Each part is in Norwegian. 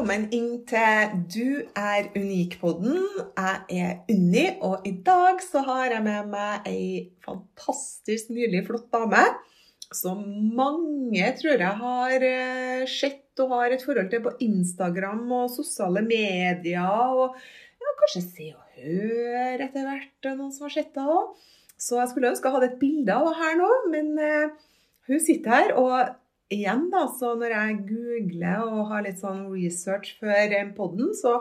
Velkommen inn til Du er unik-podden. Jeg er Unni, og i dag så har jeg med meg ei fantastisk nydelig, flott dame. Som mange tror jeg har eh, sett og har et forhold til på Instagram og sosiale medier. Og ja, kanskje se og høre etter hvert. Er noen som har sett henne òg. Så jeg skulle ønske jeg hadde et bilde av henne her nå, men eh, hun sitter her. og igjen, da, så når jeg googler og har litt sånn research før podden, så,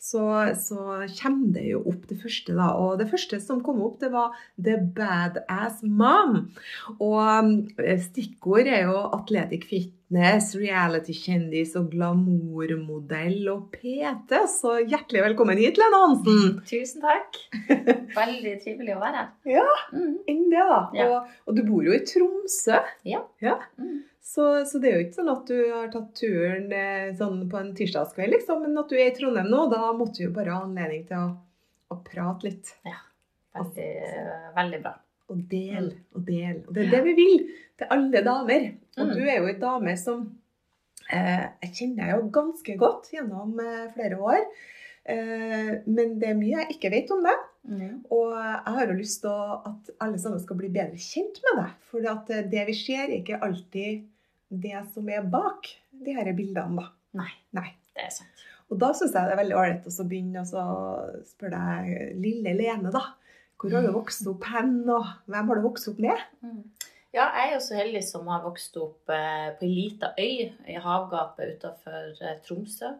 så, så kommer det jo opp det første, da. Og det første som kom opp, det var The Badass Mom. Og stikkord er jo athletic fitness, reality-kjendis og glamourmodell og PT. Så hjertelig velkommen hit, Lene Hansen. Tusen takk. Veldig trivelig å være her. Ja, Mm. enn det, da. Ja. Og, og du bor jo i Tromsø. Ja. Ja. Mm. Så, så det er jo ikke sånn at du har tatt turen eh, sånn på en tirsdagskveld, liksom, men at du er i Trondheim nå, da måtte du jo bare ha anledning til å, å prate litt. Ja. Veldig, veldig bra. Og del og del. Og det er det vi vil til alle damer. Og Mm. du er jo ei dame som eh, Jeg kjenner deg jo ganske godt gjennom eh, flere år. Eh, men det er mye jeg ikke vet om deg. Mm. Og jeg har jo lyst til at alle sammen skal bli bedre kjent med deg. For at eh, det vi ser, er ikke alltid det som er bak de her bildene. da. Nei, Nei. det er sant. Og da syns jeg det er veldig ålreit å begynne å spørre deg, lille Lene, da. Hvor har du vokst opp hen, og hvem har du vokst opp med? Mm. Ja, jeg er jo så heldig som har vokst opp eh, på ei lita øy i havgapet utafor eh, Tromsø.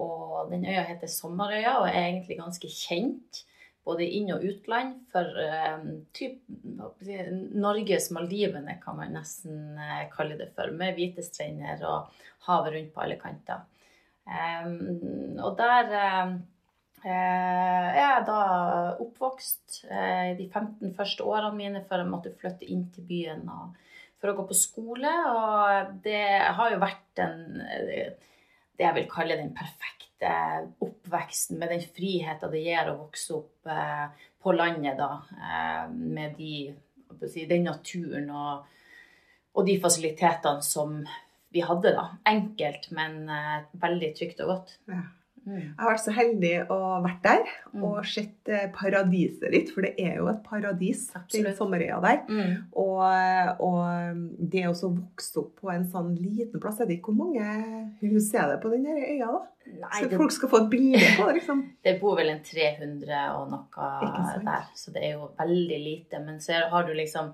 Og den øya heter Sommerøya og er egentlig ganske kjent både inn- og utland for eh, typ, Norges Maldivene, kan man nesten eh, kalle det for. Med hvite strender og havet rundt på alle kanter. Eh, og der eh, eh, er jeg da oppvokst eh, de 15 første årene mine før jeg måtte flytte inn til byen og, for å gå på skole. Og det har jo vært eh, det jeg vil kalle den perfekte oppveksten, med den friheten det gir å vokse opp eh, på landet, da. Eh, med de, si, den naturen og, og de fasilitetene som vi hadde, da. Enkelt, men eh, veldig trygt og godt. Ja. Mm. Jeg har vært så heldig å vært der Mm. og sett eh, paradiset ditt, for det er jo et paradis, den sommerøya der. Mm. Og, og det å vokse opp på en sånn liten plass Jeg vet ikke hvor mange hus er det på den øya, da? Nei, Så det, folk skal få et bilde på det, liksom. det bor vel en 300 og noe der, så det er jo veldig lite. Men så har du liksom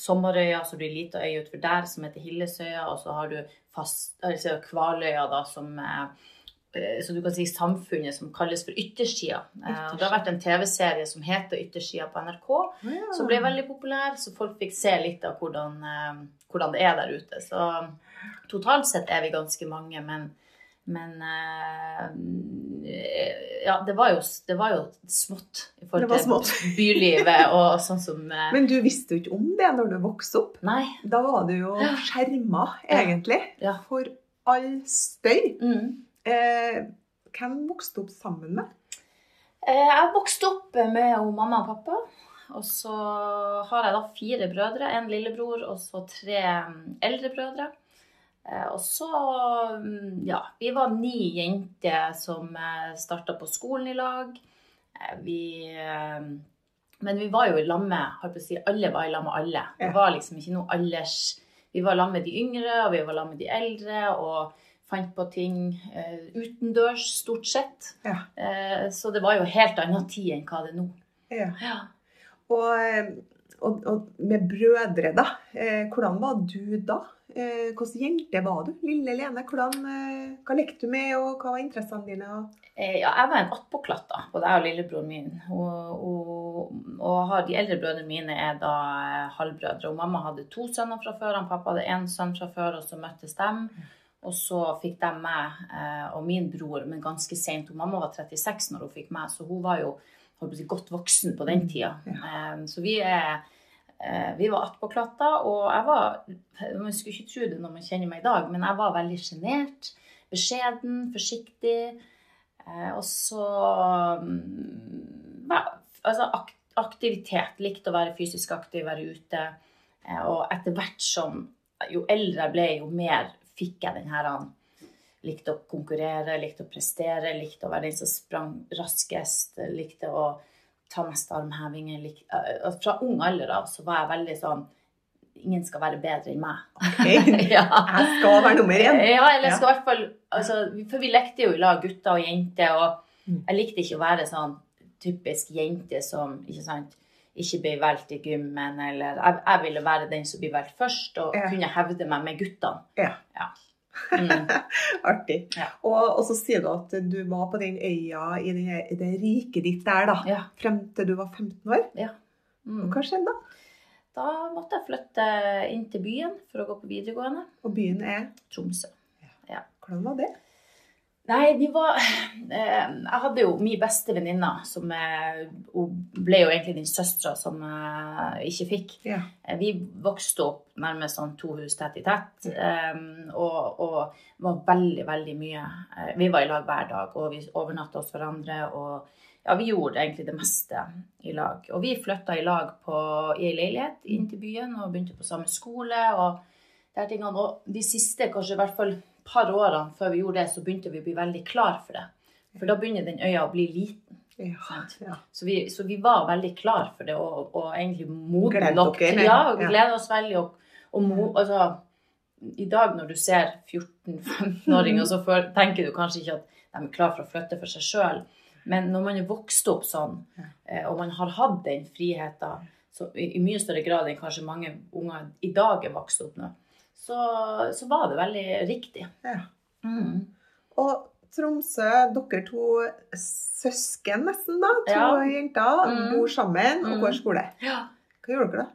Sommerøya, så blir det lita øy utenfor der som heter Hillesøya, og så har du fast, altså Kvaløya, da, som eh, eh, så du kan si samfunnet som kalles for Yttersida. Ytterst. og Det har vært en TV-serie som heter Yttersida på NRK, som ble veldig populær, så folk fikk se litt av hvordan, eh, hvordan det er der ute. Så totalt sett er vi ganske mange, men, men eh, Ja, det var, jo, det var jo smått i forhold til bylivet og sånn som eh, Men du visste jo ikke om det når du vokste opp. Nei. Da var du jo skjerma, egentlig, Ja. for all støy. Mm. Eh, hvem vokste du opp sammen med? Eh, Jeg vokste opp med mamma og pappa. Og så har jeg da fire brødre. En lillebror og så tre mm, eldre brødre. Eh, Og så mm, Ja, vi var ni jenter som starta på skolen i lag. Eh, Vi eh, Men vi var jo i lag med si, Alle var i lag med alle. Det var liksom ikke noe alders Vi var i lag med de yngre, og vi var i lag med de eldre. og fant på ting uh, utendørs, stort sett. Ja. Uh, så det var jo helt annen tid enn hva det er nå. Ja. Ja. Og eh, og, og med brødre, da. Uh, hvordan var du da? Hvilken jente var du? Lille Lene, hvordan, hva lekte du med, og hva var interessene dine? Og... Ja, jeg var en attpåklatt, da. Både jeg og lillebroren min. Og, og, og de eldre brødrene mine er da halvbrødre. Og mamma hadde to sønner fra før, han pappa hadde én sønn fra før, og så møttes de. Og så fikk de meg eh, og min bror, men ganske seint. Mamma var 36 når hun fikk meg, så hun var jo godt voksen på den tida. Eh, så vi er eh, vi var attpåklatter, og jeg var Man skulle ikke tro det når man kjenner meg i dag, men jeg var veldig sjenert. Beskjeden, forsiktig. Og så mm, altså aktivitet. Likte å være fysisk aktiv, være ute. Og etter hvert som Jo eldre jeg ble, jo mer fikk jeg den her han Likte å konkurrere, likte å prestere, likte å være den som sprang raskest. Likte å ta mest armhevinger. Likte, fra ung alder av så var jeg veldig sånn Ingen skal være bedre enn meg. Ok, ja. Jeg skal være nummer én. Ja, eller jeg skal i hvert fall altså, For vi lekte jo i lag, gutter og jenter, og Mm. jeg likte ikke å være sånn typisk jente som ikke sant, ikke ble valgt i gymmen, eller jeg, jeg ville være den som ble valgt først, og Ja. kunne hevde meg med guttene. Ja. Mm. Artig. Ja. Og, og så sier du at du var på den øya i det, det riket ditt der, da. Ja. Frem til du var 15 år. Mm. Og hva skjedde da? Da måtte jeg flytte inn til byen for å gå på videregående. Og byen er Tromsø. Hvordan var det? Nei, de var eh, Jeg hadde jo min beste venninne, som eh, hun ble jo egentlig den søstera som jeg ikke fikk. Ja. Eh, Vi vokste opp nærmest sånn to hus tett i tett, eh, og, og var veldig, veldig mye eh, Vi var i lag hver dag, og vi overnatta hos hverandre. og ja, Vi gjorde egentlig det meste i lag. Og vi flytta i lag på, i ei leilighet inn til byen og begynte på samme skole. og de tingene. Og de siste kanskje i hvert fall par årene før vi gjorde det, så begynte vi å bli veldig klar for det. For da begynner den øya å bli liten. Ja. Ja. Så vi, så vi var veldig klar for det, og, og egentlig modne nok. dere. Ja, og glede oss veldig. Og, og mo, altså, I dag når du ser 14-15-åringer, så for, tenker du kanskje ikke at de er klar for å flytte for seg sjøl. Men når man er vokst opp sånn, eh, og man har hatt den friheten så i, i mye større grad enn kanskje mange unger i dag er vokst opp nå, så, så var det veldig riktig. Ja. Mm. Og Tromsø, dere to søsken nesten, da. To Ja. jenter Mm. bor sammen og Mm. går skole. Ja. Hva gjorde dere da?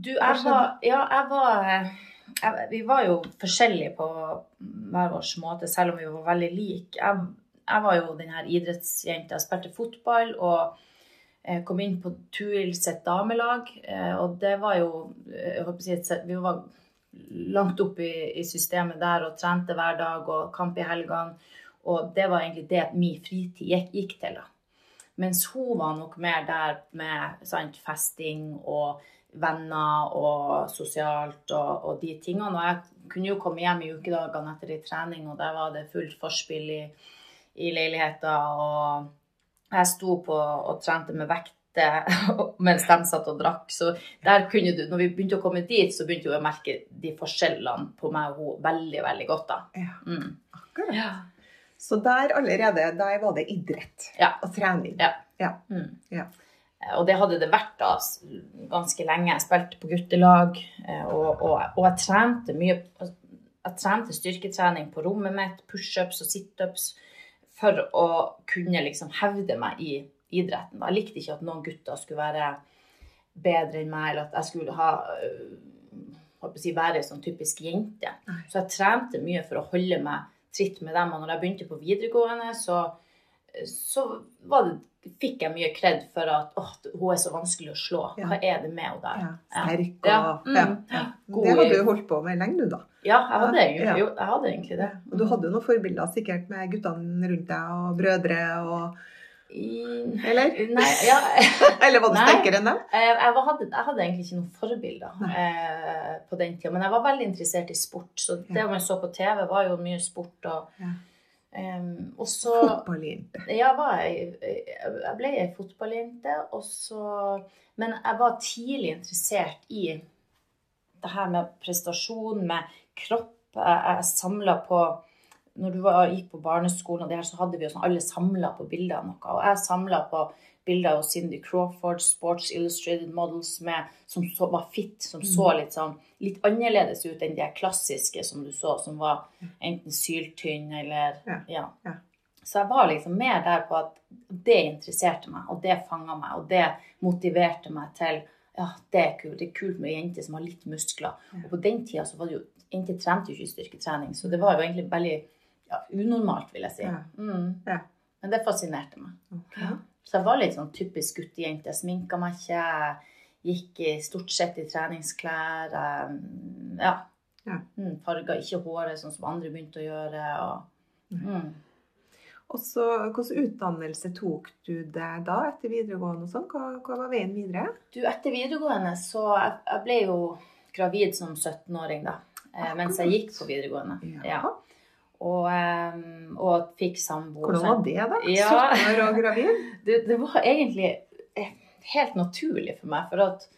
Du, jeg var Ja, jeg var jeg, Vi var jo forskjellige på hver vår måte, selv om vi var veldig like. Jeg, jeg var jo den her idrettsjenta. Jeg spilte fotball og eh, kom inn på sitt damelag. Eh, og det var jo eh, jeg håper å si, Vi var langt opp i, i systemet der og trente hver dag og kamp i helgene. Og det var egentlig det min fritid gikk, gikk til. da. Mens hun var nok mer der med sant, festing og venner og sosialt og, og de tingene. Og jeg kunne jo komme hjem i ukedagene etter ei trening, og der var det fullt forspill i, i leiligheta. Og jeg sto på og trente med vekter mens de satt og drakk. Så der kunne du, når vi begynte å komme dit, så begynte jeg å merke de forskjellene på meg og hun veldig, veldig godt. da. Ja, Mm. akkurat. Ja. Så der allerede, der var det idrett Ja. og trening. Ja. Ja. Mm. Ja. Eh, Og det hadde det vært da ganske lenge. Jeg spilte på guttelag, eh, og, og, og jeg trente mye altså, Jeg trente styrketrening på rommet mitt, pushups og situps, for å kunne liksom hevde meg i idretten. da. Jeg likte ikke at noen gutter skulle være bedre enn meg, eller at jeg skulle ha håper å si, være sånn typisk jente. Så jeg trente mye for å holde meg tritt med dem. Og når jeg begynte på videregående, så, så det, fikk jeg mye kred for at åh, hun er så vanskelig å slå. Hva er det med henne der? Ja, sterk og Ja, mm, ja. Det hadde du holdt på med lenge, du, da. Ja, jeg hadde, egentlig, jeg hadde egentlig det. Og du hadde jo noen forbilder sikkert med guttene rundt deg, og brødre og Eller? nei, ja, Eller var du sterkere enn dem? Eh, Jeg, hadde, jeg hadde egentlig ikke noen forbilder eh, på den tida. Men jeg var veldig interessert i sport. Så det man så på TV, var jo mye sport. Og, Ja. og så Fotballjente. jeg, jeg ble ei fotballjente, Men jeg var tidlig interessert i det her med prestasjon, med kropp. Jeg, jeg samla på når du var, gikk på barneskolen, og det her, så hadde vi jo sånn, alle samla på bilder av noe. Og jeg samla på bilder av Cindy Crawford, Sports Illustrated Models, med, som så, var fit, som så Mm. litt sånn litt annerledes ut enn de klassiske som du så, som var enten syltynn eller Ja. ja. Ja. Så jeg var liksom mer der på at det interesserte meg, og det fanga meg, og det motiverte meg til ja, det er kult. Det er kult med jenter som har litt muskler. Og på den tida så var det jo Jenter trente jo ikke styrketrening, så det var jo egentlig veldig ja, unormalt, vil jeg si. Mm. Ja. Men det fascinerte meg. Okay. Så jeg var litt sånn typisk guttejente. Jeg sminka meg ikke. Jeg gikk i, stort sett i treningsklær. Jeg, ja. Ja. Mm, farga ikke håret sånn som andre begynte å gjøre. Og, mm. Og så, Hvilken utdannelse tok du deg da etter videregående? og sånn? Hva, hva var veien videre? Du, etter videregående så Jeg, jeg ble jo gravid som 17-åring, da. Akkurat. mens jeg gikk på videregående. Ja. Ja. Og, eh, og fikk samboer. Hvordan var det, da? Ja. 17 år og gravid? det, det var egentlig eh, helt naturlig for meg. For at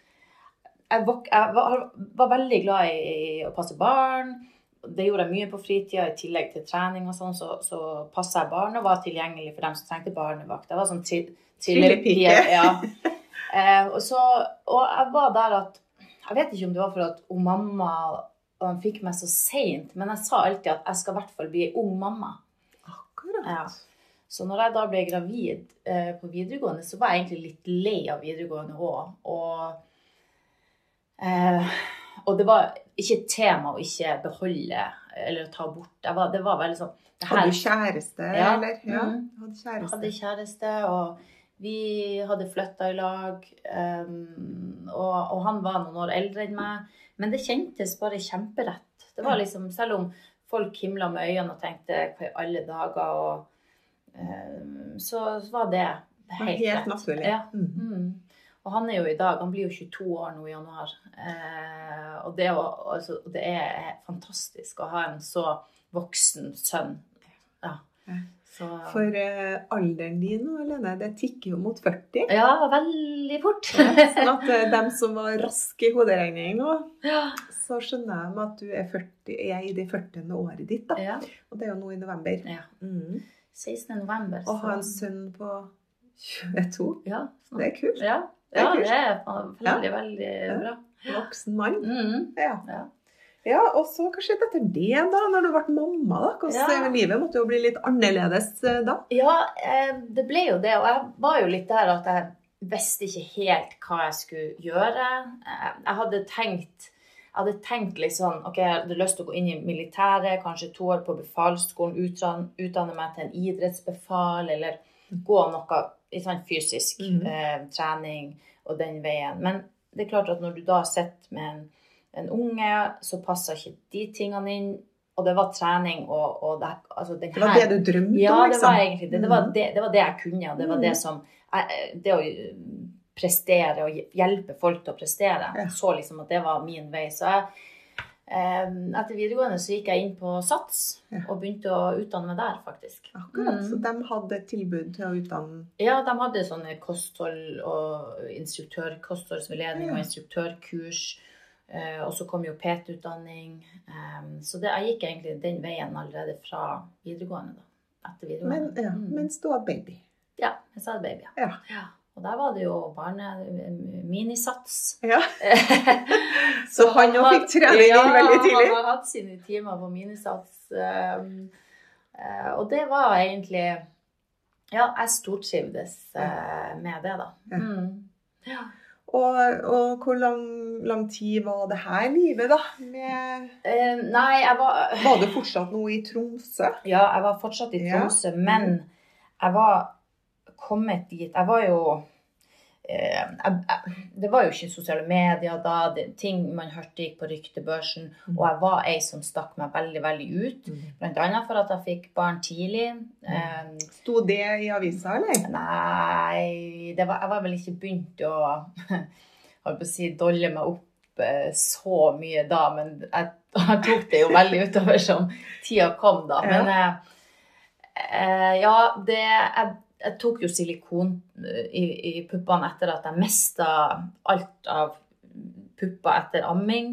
jeg, vok jeg var, var veldig glad i å passe barn. Det gjorde jeg mye på fritida, i tillegg til trening og sånn. Så, så passa jeg barn og var tilgjengelig for dem som trengte barnevakt. Jeg var sånn til, trillepike, Ja. Eh, og, så, og jeg var der at Jeg vet ikke om det var for at mamma og han fikk meg så seint, men jeg sa alltid at jeg skal i hvert fall bli ung mamma. Akkurat. Ja. Så når jeg da ble gravid eh, på videregående, så var jeg egentlig litt lei av videregående òg. Og, eh, og det var ikke et tema å ikke beholde eller ta bort. Var, det var veldig sånn Hadde du kjæreste, Ja. eller? Ja, Mm. hadde kjæreste. hadde kjæreste, og vi hadde flytta i lag. Um, og, og han var noen år eldre enn meg. Men det kjentes bare kjemperett. Det var liksom, Selv om folk himla med øynene og tenkte hva i alle dager, og, um, så var det helt, Helt rett. naturlig. Ja. Mhm. Mm. Og han er jo i dag, han blir jo 22 år nå i januar. Eh, og det, er altså, det er fantastisk å ha en så voksen sønn. Ja. Ja. Så, For uh, alderen din nå, Lene, det tikker jo mot 40. ja, veldig fort. Sånn at uh, dem som var raske i hoderegning nå, ja. så skjønner jeg at du er, 40, er i det 40. året ditt. da. ja. Og det er jo nå i november. ja. Mm. 16. november. Å ha en sønn på 22, Ja, sånn. det er kult. ja. Det er ja, kult. det er veldig, veldig Ja. bra. Voksen mann. Mm. Ja. Ja. og så kanskje etter det, da? Når du ble mamma? da? Hvordan, Ja. Livet måtte jo bli litt annerledes eh, da? Ja, eh, det ble jo det. Og jeg var jo litt der at jeg visste ikke helt hva jeg skulle gjøre. Eh, Jeg hadde tenkt jeg hadde tenkt litt sånn, ok, jeg hadde lyst til å gå inn i militæret, kanskje to år på befalsskolen, utdanne, meg til en idrettsbefal, eller gå noe sånn fysisk Mhm. eh, trening og den veien. Men det er klart at når du da sitter med en, en unge, så passa ikke de tingene inn. Og det var trening og, og det, altså den Det var det du drømte ja, om? det liksom? var egentlig det. Det var Mhm. det, det, var det jeg kunne, og det var det som Det å prestere og hjelpe folk til å prestere. Ja. Så liksom at det var min vei. Så jeg eh, Etter videregående så gikk jeg inn på SATS Ja. og begynte å utdanne meg der, faktisk. Akkurat, mm. Så de hadde et tilbud til å utdanne Ja, de hadde sånne kosthold og instruktørkostholdsveiledning Ja. og instruktørkurs. Eh, og så kom jo PT-utdanning. Eh, så det, jeg gikk egentlig den veien allerede fra videregående. da. Etter men, videregående. ja, Mm. mens du hadde baby. Ja, jeg hadde baby. Ja. Og der var det jo barne... Minisats. Ja. Så han òg fikk trening ja, veldig tidlig? Ja, han har hatt sine timer på minisats. Eh, og det var egentlig Ja, jeg stortrivdes uh, med det, da. Ja. Mm. ja. Og, og hvor lang, lang tid var det her livet, da? Med, Uh, nei, jeg var var du fortsatt nå i Tromsø? Ja, jeg var fortsatt i Ja. Men jeg var kommet dit Jeg var jo Det var jo ikke sosiale medier da. Det, ting man hørte gikk på ryktebørsen. Mm. Og jeg var ei som stakk meg veldig, veldig ut. Blant annet for at jeg fikk barn tidlig. Eh, Sto det i avisa, eller? nei, det var, jeg var vel ikke begynt å å si, dolle meg opp eh, så mye da, men jeg, jeg tok det jo veldig utover som tida kom, da. Ja. Men eh, eh, ja, det jeg, jeg tok jo silikon eh, i, i puppene etter at jeg mista alt av pupper etter amming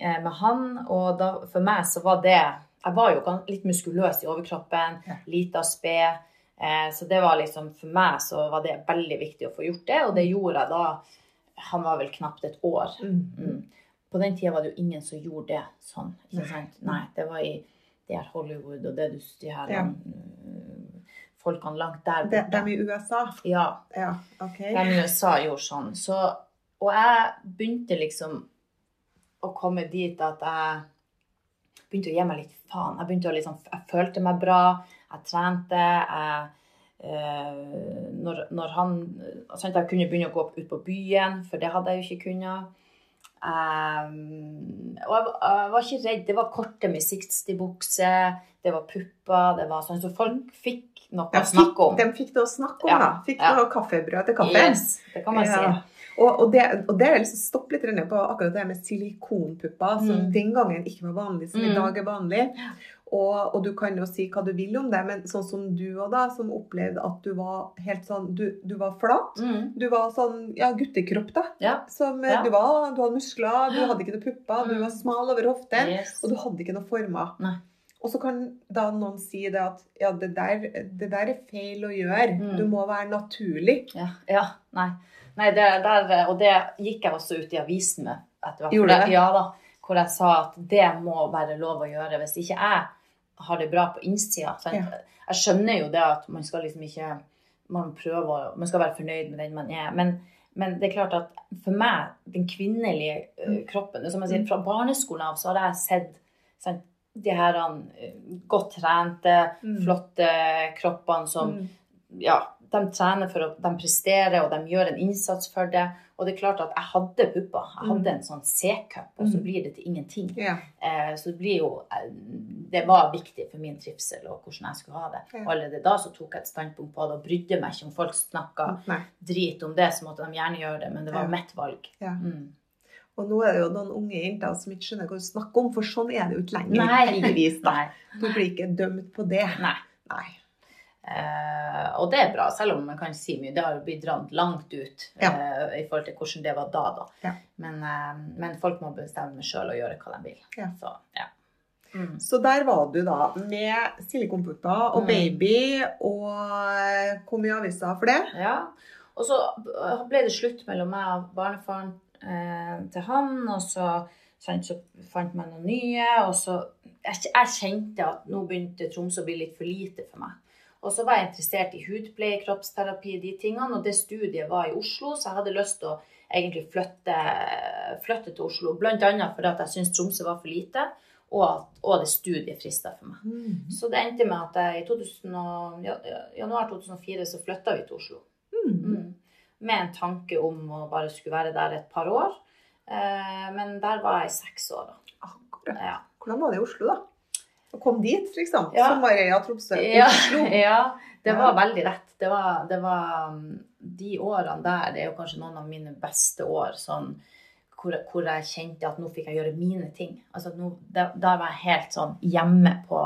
eh, med han. Og da, for meg så var det Jeg var jo litt muskuløs i overkroppen, Ja. lita sped. Eh, så det var liksom, for meg så var det veldig viktig å få gjort det, og det gjorde jeg da. Han var vel knapt et år. Mm. Mm. På den tida var det jo ingen som gjorde det sånn. ikke sant? Nei, det var i det her Hollywood og det du de her Ja. Folkene langt der De, de i USA? Ja, Ja, okay. de i USA gjorde sånn. Så, og jeg begynte liksom å komme dit at jeg begynte å gi meg litt faen. Jeg begynte å liksom, jeg følte meg bra, jeg trente, jeg eh, når, når han sant, Jeg kunne begynne å gå ut på byen, for det hadde jeg jo ikke kunnet. Um, og jeg, jeg var ikke redd. Det var korte med 60-bukse, det var pupper, det var sånn. Så folk fikk noe De å snakke om. Fikk, de fikk det å snakke om, Ja, da. Fikk ja. noe kaffebrød til kaffen. Yes, det kan man Ja. si. Og, og, det, og det er liksom stopp litt på akkurat det med silikonpupper, som Mm. den gangen ikke var vanlig, som i Mm. dag er vanlig. Og, og du kan jo si hva du vil om det, men sånn som du òg, da, som opplevde at du var helt sånn Du, du var flat. Mm. Du var sånn ja, guttekropp, da. Ja. Som, Ja. du, var, du hadde muskler, du hadde ikke noen pupper, du Mm. var smal over hoften, Yes. og du hadde ikke noen former. Nei. Og så kan da noen si det at ja, det der, det der er feil å gjøre. Mm. Du må være naturlig. Ja, ja nei. nei det, der, og det gikk jeg også ut i avisen med etter hvert. Gjorde det? Ja da. Hvor jeg sa at det må være lov å gjøre. Hvis ikke jeg har det bra på innsida. sant? Ja. Jeg skjønner jo det at man skal liksom ikke Man prøver Man skal være fornøyd med den man er. Men, men det er klart at for meg, den kvinnelige Mm. kroppen som jeg sier, Fra barneskolen av så har jeg sett sant, de her godt trente, Mm. flotte kroppene som Mm. ja, de trener for å de presterer, og de gjør en innsats for det. Og det er klart at jeg hadde pupper. Jeg hadde en sånn C-cup, og så Mm. blir det til ingenting. Ja. Eh, så det blir jo eh, Det var viktig for min trivsel og hvordan jeg skulle ha det. Ja. Og allerede da så tok jeg et standpunkt på det og brydde meg ikke om folk snakka drit om det, så måtte de gjerne gjøre det, men det var Ja. mitt valg. Ja. Mm. Og nå er det jo noen unge jenter som ikke skjønner hva du snakker om, for sånn er det jo ikke lenger. Nei. Heldigvis, da. Nei. Du blir ikke dømt på det. Nei. Nei. Eh, og det er bra, selv om man kan si mye. Det har jo blitt dratt langt ut Ja. eh, i forhold til hvordan det var da. da. Ja. Men, eh, men folk må bestemme sjøl og gjøre hva de vil. Ja. Så, ja. Mm. Så der var du da med silikonpupper og Mm. baby, og kom i avisa for det. Ja. Og så ble det slutt mellom meg og barnefaren eh, til han, og så, så fant man noen nye, og så jeg, jeg kjente at nå begynte Tromsø å bli litt for lite for meg. Og så var jeg interessert i hudpleie, kroppsterapi, de tingene, og det studiet var i Oslo, så jeg hadde lyst til å egentlig flytte, flytte til Oslo, blant annet fordi at jeg syntes Tromsø var for lite, og at og det studiet frista for meg. Mm. Så det endte med at jeg i 2000 ja, januar 2004 så flytta vi til Oslo. Mm. Mm. Med en tanke om å bare skulle være der et par år. Eh, men der var jeg i seks år. da. Akkurat. Ja. Hvordan var det i Oslo, da? Å komme dit, for eksempel. Som Maria Tromsø, Ja, Oslo. ja, det Ja. var veldig rett. Det var, det var um, De årene der det er jo kanskje noen av mine beste år. sånn hvor, hvor jeg kjente at nå fikk jeg gjøre mine ting. Altså nå, der, der var jeg helt sånn hjemme på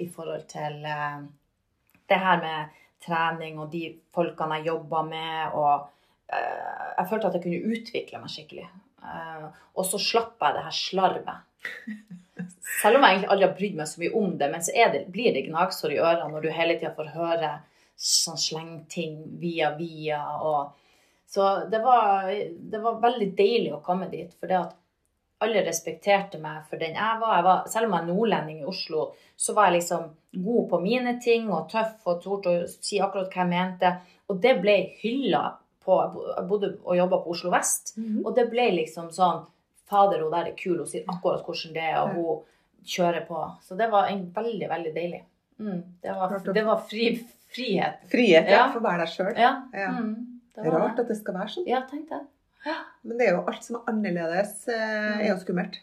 i forhold til uh, det her med trening og de folkene jeg jobba med. Og uh, jeg følte at jeg kunne utvikle meg skikkelig. Uh, og så slapp jeg det her slarvet. Selv om jeg egentlig aldri har brydd meg så mye om det, men så det, blir det gnagsår i ørene når du hele tida får høre sånn slengting via via. og Så det var, det var veldig deilig å komme dit. For det at alle respekterte meg for den jeg var. Jeg var selv om jeg er nordlending i Oslo, så var jeg liksom god på mine ting og tøff og torde å si akkurat hva jeg mente. Og det ble hylla på Jeg bodde og jobba på Oslo vest. Mhm. Og det ble liksom sånn Fader, hun der er kul, hun sier akkurat hvordan det er, og hun kjører på. Så det var en veldig, veldig deilig. Mm, det, var, det var fri, frihet. Frihet, ja. Ja. For å være deg sjøl. Ja. Ja. Mm, det Det var rart at det skal være sånn. Ja, tenk det. Men det er jo alt som er annerledes, eh, er jo skummelt.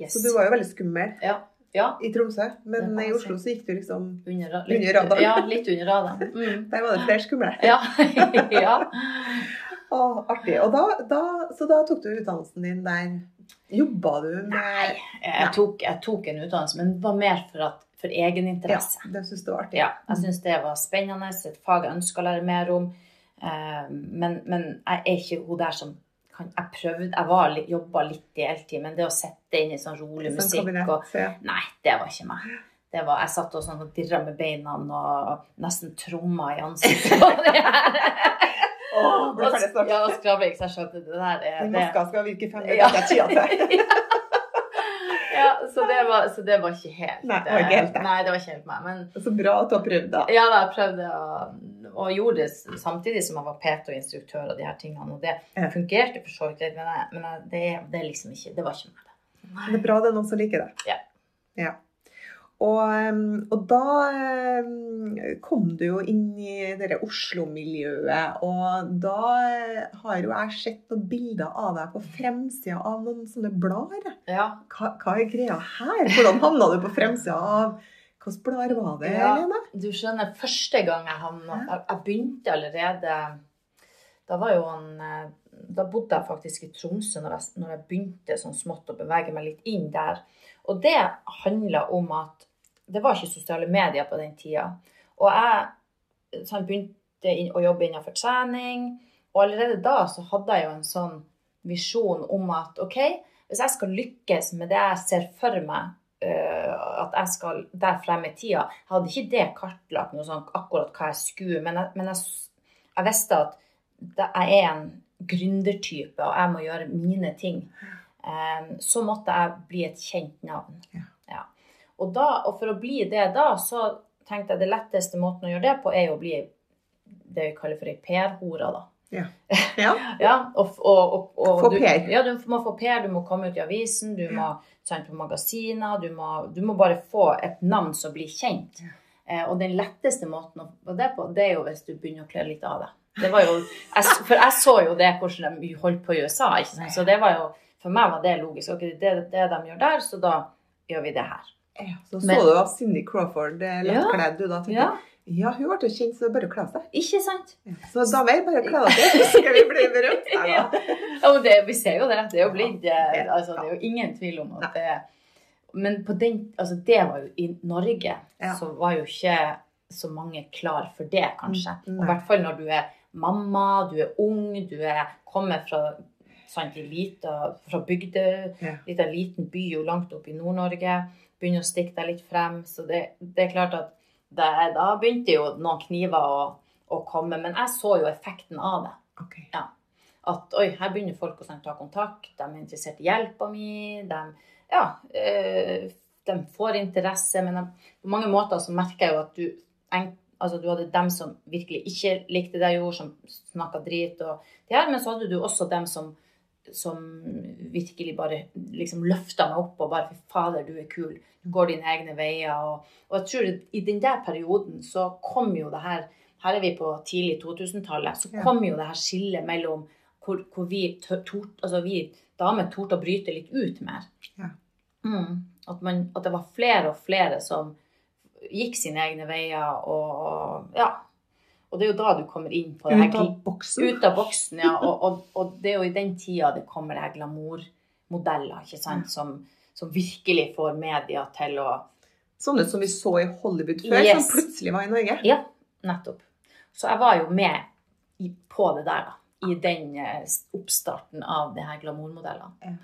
Yes. Så du var jo veldig skummel Ja. ja. i Tromsø. Men i Oslo så gikk du liksom Under, litt, Under radaren. Ja, litt under radaren. Mm. Der var det flere skumle. Ja. ja. Å, artig. Og da, da, så da tok du utdannelsen din der. Jobba du med Nei, jeg tok, jeg tok en utdannelse, men det var mer for, at, for Ja, egeninteresse. det syns du var artig. Ja, jeg syns det var spennende, et fag jeg ønska å lære mer om. Eh, men, men jeg er ikke hun der som kan Jeg prøvde, jeg jobba litt deltid, men det å sitte inn i sånn rolig Sånn musikk kabinett, og ja. Nei, det var ikke meg. det var, Jeg satt og sånn og dirra med beina og nesten tromma i ansiktet. på det her. Åh, ble ferdig snart. Ja, og skravling, så jeg skjønte det der er Den maska skal virke fem minutter. Ja, så det, var, så det var ikke helt Nei, det var ikke helt det. Nei, det var ikke helt meg. Men Så bra at du har prøvd, da. ja, da, jeg prøvde å, og gjorde det samtidig som jeg var PT og instruktør og de her tingene. Og det Ja. fungerte for så vidt men, jeg, men jeg, det, det liksom ikke Det var ikke meg. Det er bra det er noen som liker det. Ja. Ja. Og, um, og da um, kom du jo inn i det Oslo-miljøet, og da eh, har jo jeg sett noen bilder av deg på fremsida av noen sånne blader. Ja. Hva, hva er greia her? Hvordan havna du på fremsida av Hvilke blader var det, Ja. Lene? Du skjønner, første gang jeg havna jeg, jeg begynte allerede Da var jo han eh, Da bodde jeg faktisk i Tromsø når jeg, når jeg begynte sånn smått å bevege meg litt inn der. Og det handla om at det var ikke sosiale medier på den tida. Og jeg sånn, begynte å jobbe innenfor trening, og allerede da så hadde jeg jo en sånn visjon om at OK, hvis jeg skal lykkes med det jeg ser for meg øh, at jeg skal der fremme i tida, jeg hadde ikke det kartlagt noe sånn akkurat hva jeg skulle, men jeg, men jeg, jeg visste at jeg er en gründertype, og jeg må gjøre mine ting. Så måtte jeg bli et kjent navn. Ja. Ja. Og, da, og for å bli det da, så tenkte jeg det letteste måten å gjøre det på, er jo å bli det vi kaller for ei PR-hore, da. Ja. Ja, og, og, og, og Få du, PR. Ja, du må få PR, du må komme ut i avisen, du må sende på magasiner, du må, du må bare få et navn som blir kjent. Eh, og den letteste måten å få det på, det er jo hvis du begynner å kle litt av deg. Det var jo, jeg, for jeg så jo det hvordan de holdt på i USA, ikke sant? så det var jo, for meg var det logisk. Ok, det er det de gjør der, så da gjør vi det her. Ja, så så Men- du at Cindy Crawford eh, lettkledd du da. tenkte Ja, Ja, hun ble jo kjent, så det er bare å kle av seg. ikke sant? Ja. Så damer, bare kle av dere, så skal vi bli berømt. Ja, ja men det, vi ser jo det. Det er jo blitt eh, Ja. altså, Det er jo ingen tvil om at det Men på den, altså, det var jo i Norge, Ja. så var jo ikke så mange klar for det, kanskje. Mm, I hvert fall når du er mamma, du er ung, du er kommer fra sant, lita, fra bygde, Ja. lita liten by jo langt oppe i Nord-Norge. Begynner å stikke deg litt frem. Så det, det er klart at det, da begynte jo noen kniver å, å komme. Men jeg så jo effekten av det Ok. at oi, her begynner folk å sånn, ta kontakt, de er interessert i hjelpa mi, de, ja, øh, de får interesse, men de, på mange måter så merker jeg jo at du, en, altså, du hadde dem som virkelig ikke likte det jeg gjorde, som snakka drit, og det her, men så hadde du også dem som, som virkelig bare liksom løfta meg opp og bare fy fader, du er kul, du går dine egne veier, og, og jeg tror i den der perioden så kom jo det her, her er vi på tidlig 2000-tallet, så kom jo det her skillet mellom hvor, hvor vi, tort, altså vi damer torde å bryte litt ut mer. Ja. Mm. At, man, at det var flere og flere som gikk sine egne veier, og ja. Og det er jo da du kommer inn på det her Ut av boksen. ut av boksen, ja. Og, og, og det er jo i den tida det kommer det her glamourmodeller, ikke sant, som, som virkelig får media til å Sånne som vi så i Hollywood før, Yes. som plutselig var i Norge. Ja, nettopp. Så jeg var jo med på det der, da. I den eh, oppstarten av det her glamourmodellene.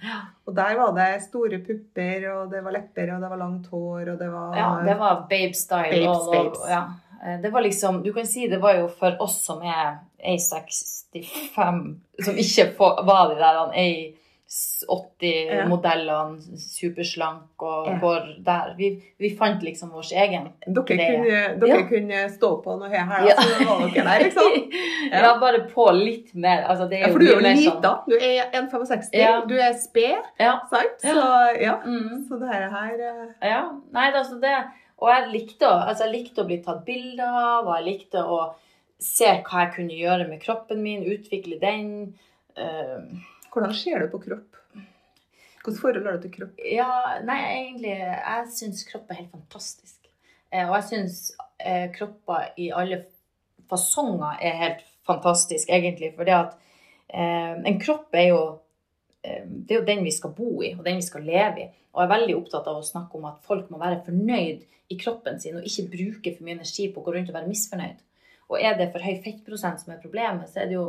Og der var det store pupper, og det var lepper, og det var langt hår, og det var Ja, det var babe style. Babes, all over. Ja. Eh, Det var liksom, du kan si det var jo for oss som er A65, som ikke var de der. A80-modellene, superslank og Ja. går der. Vi, vi fant liksom vår egen Dere, kunne, dere Ja. kunne stå på noe her, her Ja. var dere der, liksom? Ja. Ja. bare på litt mer. Altså, det er jo for du er jo mer sånn- Du er 1,65. Ja. Du er sped, sant? Så ja. Mm. Så det her, her eh, Ja, nei, altså det Og jeg likte, å- altså jeg likte å bli tatt bilde av, og jeg likte å se hva jeg kunne gjøre med kroppen min, utvikle den. Eh, Hvordan ser du på kropp? Hvilket forhold har du til kropp? ja, nei, egentlig Jeg syns kropp er helt fantastisk. Eh, og jeg syns eh, kropper i alle fasonger er helt fantastisk, egentlig. For det at eh, en kropp er jo det er jo den vi skal bo i, og den vi skal leve i. Og er veldig opptatt av å snakke om at folk må være fornøyd i kroppen sin, og ikke bruke for mye energi på å gå rundt og være misfornøyd. Og er det for høy fettprosent som er problemet, så er det jo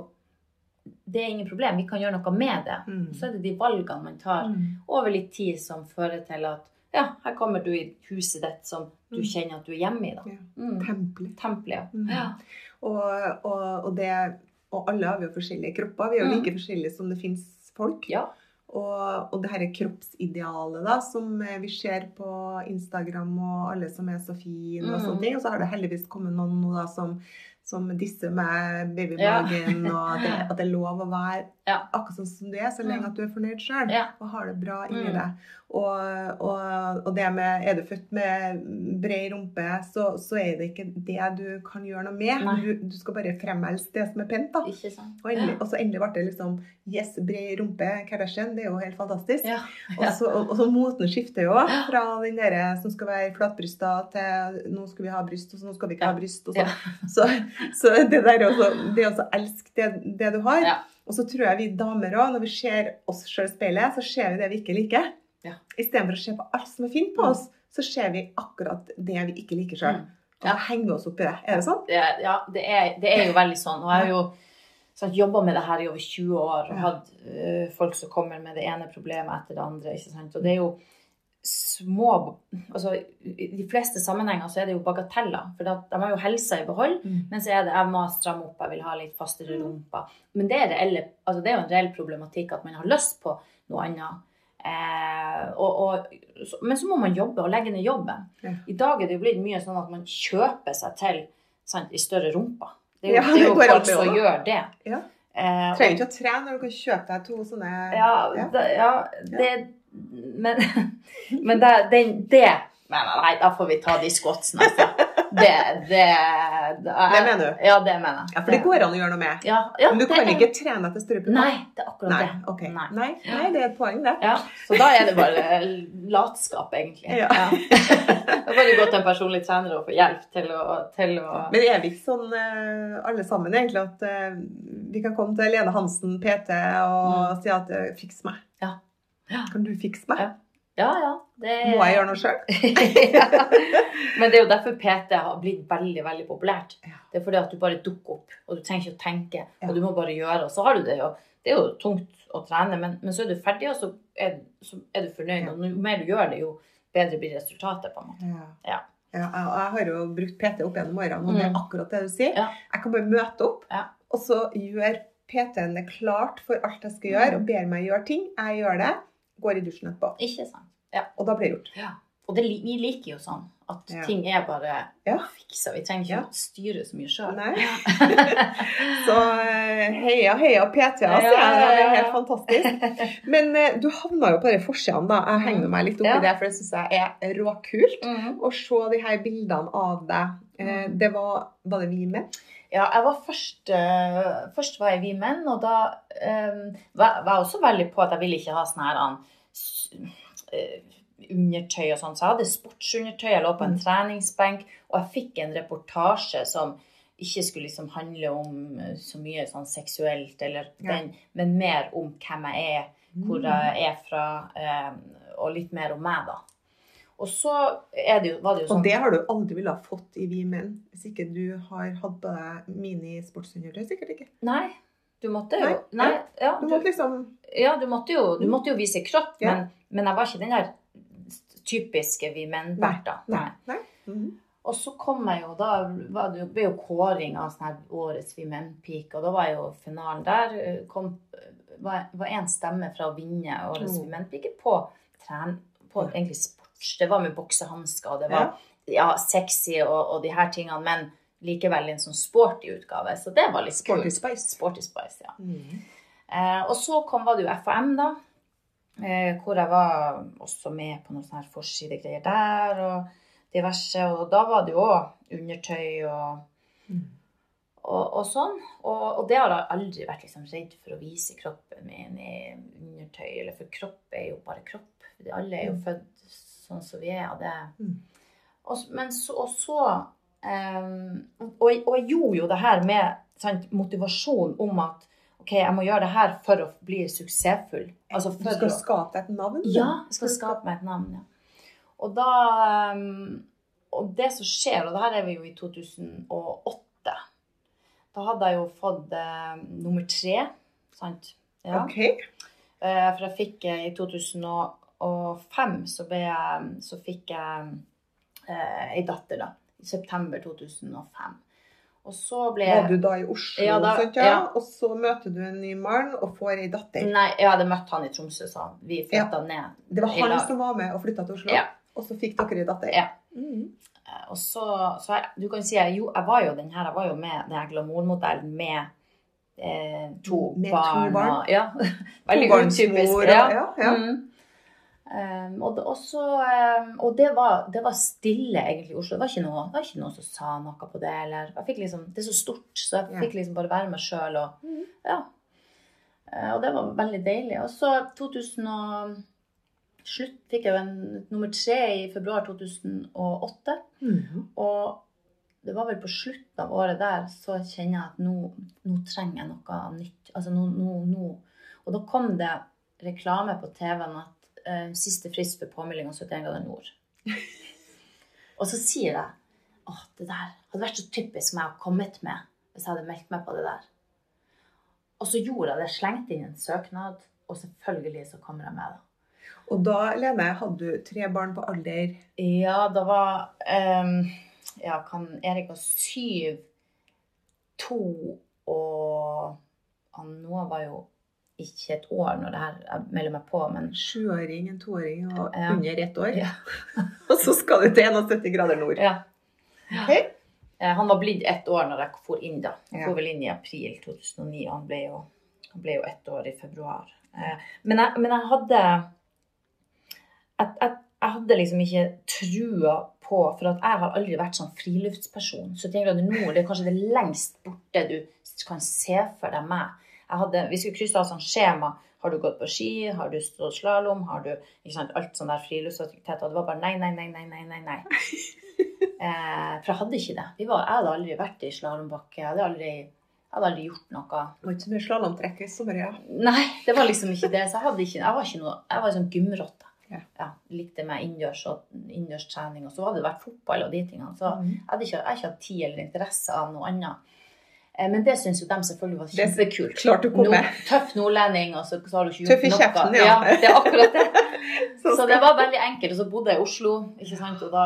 det er ingen problem. Vi kan gjøre noe med det. Mm. Så er det de valgene man tar over litt tid som fører til at ja, her kommer du i huset ditt som du Mm. kjenner at du er hjemme i. da. Mm. Tempelet. Tempelet, Mm. ja. Og, og, og, det, og alle har vi jo forskjellige kropper. Vi er jo Mm. like forskjellige som det fins folk. Ja. Og, og det her kroppsidealet da, som vi ser på Instagram, og alle som er så fine og Mm. sånne ting. Og så har det heldigvis kommet noen nå da som, som disser med babymagen, og at det, at det er lov å være Ja. akkurat sånn som du er, så lenge Mm. at du er fornøyd sjøl Ja. og har det bra inni Mm. deg. Og, og, og det med Er du født med bred rumpe, så, så er det ikke det du kan gjøre noe med. Du, du skal bare fremelske det som er pent. da. Og, endelig, og så endelig ble det liksom Yes, bred rumpe, Kardashian. Det er jo helt fantastisk. Ja. Og så, og, så moten skifter jo fra den der som skal være flatbrysta, til nå skal vi ha bryst, og så nå skal vi ikke ha bryst. Og så. Ja. Så, så det der er også, det er også å elske det, det du har. Ja. Og så tror jeg vi damer òg, når vi ser oss sjøl i speilet, så ser vi det vi ikke liker. Ja. Istedenfor å se på alt som er fint på Mm. oss, så ser vi akkurat det vi ikke liker sjøl. Mm. Og da henger oss opp i det. Er det sånn? Det, ja, det er, det er jo veldig sånn. Og jeg har jo sant, jobba med det her i over 20 år og hatt øh, folk som kommer med det ene problemet etter det andre. ikke sant? Og det er jo små altså I de fleste sammenhenger så er det jo bagateller. For de har jo helsa i behold. Mm. Men så er det jeg må stramme opp, jeg vil ha litt fastere rumpa. Men det er, reelle, altså det er jo en reell problematikk at man har lyst på noe annet. Eh, og, og, så, men så må man jobbe og legge ned jobben. Ja. I dag er det jo blitt mye sånn at man kjøper seg til sant, i større rumper. Det er jo, Ja, det er jo folk som gjør det. Ja. Eh, Trenger ikke å trene når du kan kjøpe deg to sånne ja, Ja. da, ja, det Men, men det, det, det men Nei, da får vi ta de squatsene, altså. Det, det, det, er- Det mener du? Ja, det mener jeg. Ja, for det går an å gjøre noe med. Ja, ja, Men du kan er- ikke trene etter strupen? Nei, det er akkurat Nei, det. Okay. Nei. Nei, nei, det er et poeng, det. Ja, så da er det bare latskap, egentlig. Ja. Da får du gå til en personlig trener og få hjelp til å, til å Men er vi ikke sånn eh, alle sammen, egentlig, at eh, vi kan komme til Lene Hansen, PT, og si at eh, 'fiks meg'? Kan du fikse meg? Ja. Ja, ja. Det... Må jeg gjøre noe sjøl? ja. Men det er jo derfor PT har blitt veldig veldig populært. Det er fordi at du bare dukker opp, og du trenger ikke å tenke. Og du må bare gjøre. Og så har du det jo Det er jo tungt å trene, men, men så er du ferdig, og så er, så er du fornøyd. Og jo mer du gjør det, jo bedre blir resultatet. på en måte. Ja. Ja. Ja, jeg, jeg har jo brukt PT opp gjennom årene, og det er Mm. akkurat det du sier. Jeg kan bare møte opp, Ja. og så gjør PT-en det klart for alt jeg skal gjøre, Mm. og ber meg gjøre ting. Jeg gjør det, går i dusjen etterpå. Ikke sant? Og da blir det gjort. Ja. Og det, vi liker jo sånn at Ja. ting er bare Ja. fiksa. Vi trenger ikke Ja. å styre så mye sjøl. Så eh, heia, heia PT-er, Ja, sier jeg. Det er ja, ja. helt fantastisk. Men eh, du havna jo på de forsidene, da. Jeg henger meg litt opp Ja. i det, for det syns jeg er råkult. Mm. Å se de her bildene av deg. Eh, Mm. Det var Var det vi med? Ja, jeg var først, eh, først var jeg Vi Menn, og da eh, var var jeg også veldig på at jeg ville ikke ha sånn her an, eh, undertøy og sånn. Så jeg hadde sportsundertøy, jeg lå på en Mm. treningsbenk, og jeg fikk en reportasje som ikke skulle liksom handle om så mye sånn seksuelt, eller Ja. men mer om hvem jeg er, hvor jeg er fra, um, og litt mer om meg, da. Og så det jo, var det jo sånn Og det har du aldri ville ha fått i Vi menn, hvis ikke du har hatt på deg minisportsundertøy. Sikkert ikke. Nei, du måtte jo Nei, Nei, ja, Du du, måtte liksom ja, du måtte jo, du måtte jo vise kropp, Ja. men, men jeg var ikke den der typiske vi menn-berta. Nei. Nei. Mhm. Og så kom jeg jo, da var det ble jo kåring av sånn her årets vi menn-peak, og da var jo finalen der. eh, kom, var, én stemme fra å vinne årets Mm. vi menn-pike på, tren, på egentlig sport. Det var med boksehansker, det var ja. sexy og, og de her tingene, men likevel en sånn sporty utgave. Så det var litt Sporty kult. Spice. Sporty Spice, ja. Mm. Eh, og så kom, var det jo FHM, da. Eh, hvor jeg var også med på noen sånne her forsidegreier der og diverse. Og da var det jo òg undertøy og, Mm. og, og sånn. Og, og det har jeg aldri vært liksom redd for å vise kroppen min i undertøy. Eller for kropp er jo bare kropp. Alle er jo Mm. født sånn som vi er. Og det Mm. og, men så, og så um, og, og jeg gjorde jo det her med sant, motivasjon om at OK, jeg må gjøre det her for å bli suksessfull. Altså Du skal å skape deg et navn? Ja, jeg skal skape meg et navn, ja. Og da um, Og det som skjer, og det her er vi jo i 2008 Da hadde jeg jo fått eh, nummer tre, sant? Ja. Okay. Eh, For jeg fikk eh, i 2008 og fem så, ble jeg, så fikk jeg eh, ei datter, da. I september 2005. Og så ble Var du da i Oslo, Ja, da- sant, ja? ja. og så møter du en ny mann og får ei datter? Nei, jeg hadde møtt han i Tromsø, sa han. vi flytta ned. Det var han som var med og flytta til Oslo? Ja. Og så fikk dere ei datter? Ja. Mm. Eh, Og så, så jeg, du kan si jeg, jo, jeg var jo den her, jeg var jo med den her glamourmodellen med eh, to Med to barn. barn? Og, ja, veldig utypisk. Ja. ja, ja. Mm. Um, og det, også, um, og det, var, det var stille egentlig i Oslo. Det var, ikke noe, var ikke noen som sa noe på det. Liksom, det er så stort, så jeg fikk liksom bare være meg sjøl. Og, Mhm. ja. uh, og det var veldig deilig. Og så 2000 og slutt fikk jeg jo en nummer tre i februar 2008. Mhm. Og det var vel på slutten av året der så kjenner jeg at nå, nå trenger jeg noe nytt. Altså nå, nå, nå. Og da kom det reklame på TV-en at eh, siste frist for påmelding om 71 grader nord. Og så sier jeg åh, det der hadde vært så typisk meg å kommet med hvis jeg hadde meldt meg på det der. Og så gjorde jeg det. Slengte inn en søknad, og selvfølgelig så kommer jeg med, da. Og da, Lene, hadde du tre barn på alder Ja, da var um, Ja, kan Erik var syv, to og han Noah var jo ikke et år når det her melder meg på, men sjuåring, en toåring og Ja. under ett år. Ja. og så skal du til 71 grader nord. ja. Ok? Eh, Han var blitt ett år når jeg for inn, da. Ja. for vel inn i april 2009. og Han ble jo, han ble jo ett år i februar. Eh, Men jeg, men jeg hadde jeg, jeg, jeg hadde liksom ikke trua på For jeg har aldri vært sånn friluftsperson. 71 grader nord det er kanskje det lengst borte du kan se for deg meg. Hadde, vi skulle krysse av sånn skjema. Har du gått på ski? Har du stått slalåm? Har du ikke sant, alt sånn der friluftsaktivitet? Og det var bare nei, nei, nei, nei, nei, nei. nei. Eh, for jeg hadde ikke det. Vi var, jeg hadde aldri vært i slalåmbakke. Jeg hadde aldri, jeg hadde aldri gjort noe. Det var ikke så mye slalåmtrekk i sommer, ja. Nei, det var liksom ikke det. Så jeg, ikke, jeg var ikke noe Jeg var sånn gymrotte. Ja. likte meg innendørs og innendørstrening. Og så hadde det vært fotball og de tingene. Så Mm. jeg hadde ikke, jeg hadde ikke hatt tid eller interesse av noe annet. Eh, Men det syns jo de selvfølgelig var kjempekult. klart å komme. No, tøff nordlending, og så, har du ikke Tøff i kjeften, ja. ja. Det er akkurat det. Så det var veldig enkelt. Og så bodde jeg i Oslo, ikke sant. Og da,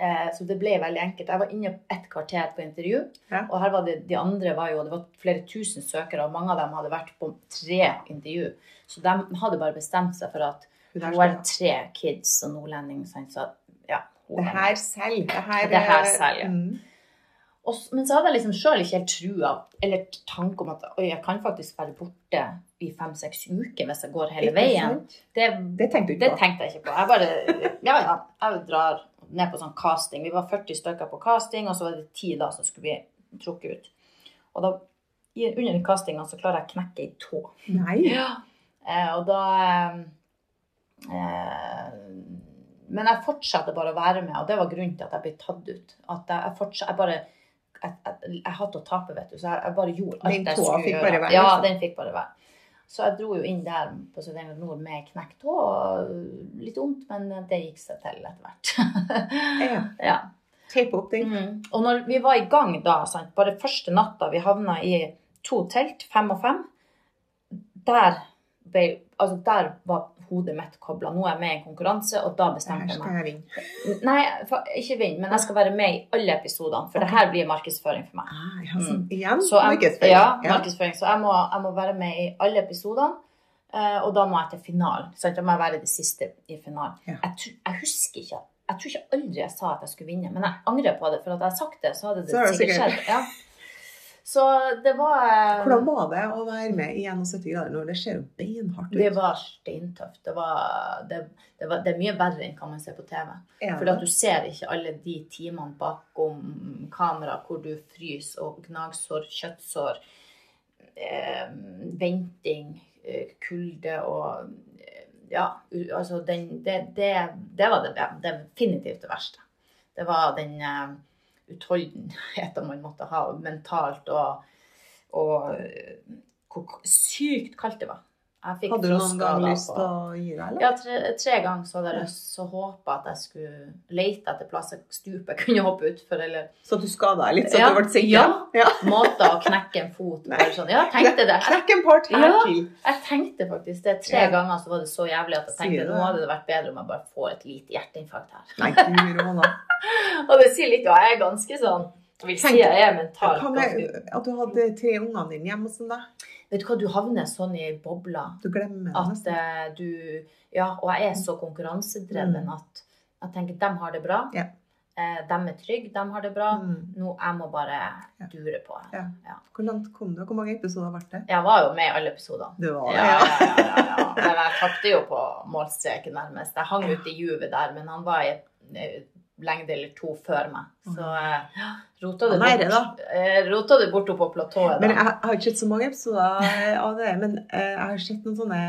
eh, så det ble veldig enkelt. Jeg var inne et kvarter på intervju, Ja. og her var det, de andre var jo Det var flere tusen søkere, og mange av dem hadde vært på tre intervju. Så de hadde bare bestemt seg for at Hun har tre kids og nordlending. Så ja. Det er- her selv. Det her, Det her selv, ja. mm. Og, men så hadde jeg liksom sjøl ikke helt trua eller tanke om at oi, jeg kan faktisk være borte i fem-seks uker hvis jeg går hele veien. Det, Det tenkte det tenkte jeg ikke på. Jeg bare Ja, ja. Jeg drar ned på sånn casting. Vi var 40 stykker på casting, og så var det 10 da som skulle bli trukket ut. Og da, under castinga så klarer jeg å knekke ei tå. Nei. Eh, og da eh, eh, Men jeg fortsatte bare å være med, og det var grunnen til at jeg ble tatt ut. At jeg, jeg Jeg bare jeg, jeg, jeg hadde å tape, vet du, så jeg, jeg bare gjorde alt Den jeg skulle fikk gjøre. bare være, Ja, den fikk bare være. Så jeg dro jo inn der på 71 Nord med knekt tå. Litt vondt, men det gikk seg til etter hvert. Ja. ja. Teipe opp den. Mm. Og når vi var i gang da, sant, bare første natta vi havna i to telt, fem og fem, der, ble, altså der var hodet mitt kobla. Nå er jeg med i en konkurranse, og da bestemte her jeg skal meg. jeg vinne. Nei, ikke vinn, men jeg skal være med i alle episodene, for det her blir markedsføring for meg. Ah, ja, så, Igjen, Mm. Så jeg, markedsføring. ja, markedsføring. Så jeg må, jeg må være med i alle episodene. eh, Og da må jeg til finalen. Sant? Jeg må være det siste i finalen. Ja. Jeg, jeg husker ikke Jeg tror ikke aldri jeg sa at jeg skulle vinne, men jeg angrer på det. For at jeg har sagt det, så hadde det Så det sikkert. skjedd. Ja. Så det var eh, Hvordan var det å være med i 71 grader når det ser jo beinhardt ut? Det var steintøft. Det, var, det, det, var, det er mye verre enn hva man ser på TV. For at du ser ikke alle de timene bakom kamera hvor du fryser og gnagsår, kjøttsår, eh, venting, eh, kulde og eh, Ja, altså den, det, det, det var det, definitivt det verste. Det var den utholdenheten man måtte ha mentalt, og, og eh, hvor sykt kaldt det var. Hadde du noen gang lyst til å gi deg, eller? Ja, tre, tre ganger så hadde jeg lyst til å håpe at jeg skulle lete etter plasser stupet jeg kunne hoppe utfor, eller Så du skada deg litt, så Ja, du ble sikker? ja. ja. måter å knekke en fot. på. Sånn. Ja, tenkte det. Knekk en part her Ja. til. jeg tenkte faktisk det. Tre ganger så var det så jævlig at jeg tenkte nå hadde det vært bedre om jeg bare får et lite hjerteinfarkt her. Nei, råna. Og det sier litt, og jeg er ganske sånn Jeg vil si jeg er mentalt ganske at du hadde tre ungene dine hjemme hos deg? Vet du hva, du havner sånn i bobla Du glemmer at eh, du Ja, og jeg er så konkurransedreven Mm. at jeg tenker dem har det bra. Ja. Eh, de er trygge, de har det bra. Mm. Nå, jeg må bare Ja. dure på. Ja. Ja. Hvor langt kom du? Hvor mange episoder ble det? Jeg var jo med i alle episodene. Du var det, Ja, ja. Men jeg tapte jo på målstreken nærmest. Jeg hang ute i juvet der, men han var i eh, lengde eller to før meg. Så eh, rota du Han er bort, det, eh, rota bort oppå platået. Men jeg, har ikke sett så mange episoder av det. Men eh, jeg har sett noen sånne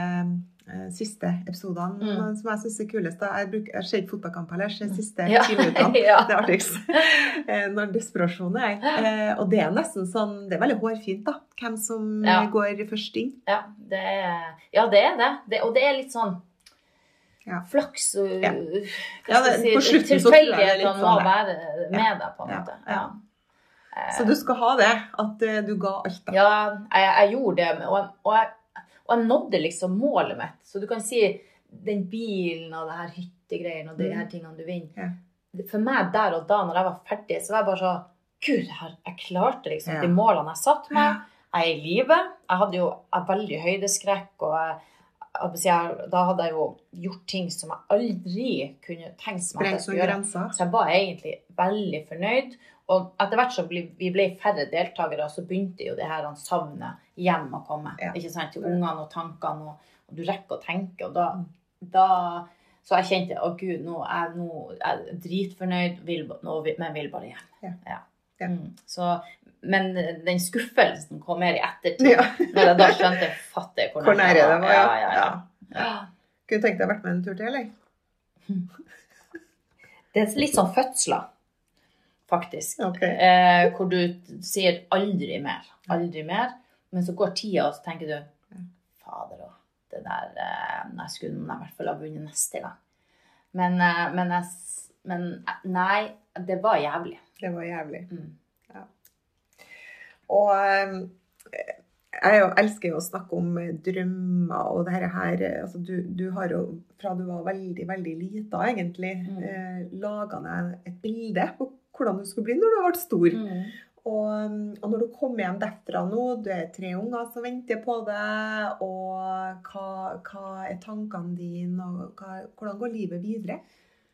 eh, siste episodene Mm. som jeg syns er kulest. Jeg, bruker, jeg ser ikke fotballkamp heller, jeg ser siste Ja. minuttene. Ja. Det er artigst. Eh, Når desperasjonen er. Eh, Og det er nesten sånn Det er veldig hårfint, da. Hvem som Ja. eh, går først inn. Ja, det er, ja, det er det. det. Og det er litt sånn Ja. flaks og Ja. Ja, det- på si, slutten så tror jeg det Tilfeldighetene litt må sånn være med deg, på en måte. ja. Så du skal ha det. At eh, du ga alt. da. Ja, jeg, jeg gjorde det, og, og, jeg, og jeg nådde liksom målet mitt. Så du kan si den bilen og det her hyttegreiene og de Mm. her tingene du vinner. Ja. For meg der og da, når jeg var ferdig, så var jeg bare sånn Gud, jeg, klarte liksom de målene jeg satte meg. Jeg er i live. Jeg hadde jo jeg veldig høydeskrekk, og jeg, da hadde jeg jo gjort ting som jeg aldri kunne tenkt meg at jeg skulle gjøre. Så jeg var egentlig veldig fornøyd. Og etter hvert som vi ble færre deltakere, så begynte jo det her han savnet hjem å komme. Ja. Ikke sant? Til ungene og tankene, og, og du rekker å tenke. Og da, da Så jeg kjente å gud, nå er jeg, nå er jeg dritfornøyd, vil, nå, men vil bare hjem. Ja. Ja. Ja. Mm. Så, men den skuffelsen kom mer i ettertid. Ja. Når jeg da skjønte fatter hvor Hvor nære det var, ja. ja, ja, ja. Kunne tenkt deg å vært med en tur til, eller? Det er litt sånn fødsler, faktisk. Okay. Eh, hvor du sier 'aldri mer', aldri mer. Men så går tida, og så tenker du 'fader òg, det der eh, Jeg skulle i hvert fall ha vunnet neste gang'. Men, eh, men, jeg, men eh, nei, det var jævlig. Det var jævlig. Mm. Og eh, jeg jo elsker jo å snakke om eh, drømmer og det her. eh, altså du, du har jo fra du var veldig, veldig lita, egentlig, Mm. eh, laga deg et bilde på hvordan du skulle bli når du ble stor. Mm. Og, mm, og når du kommer hjem derfra nå, du er tre unger som venter på deg, og hva, hva er tankene dine, og hva, hvordan går livet videre?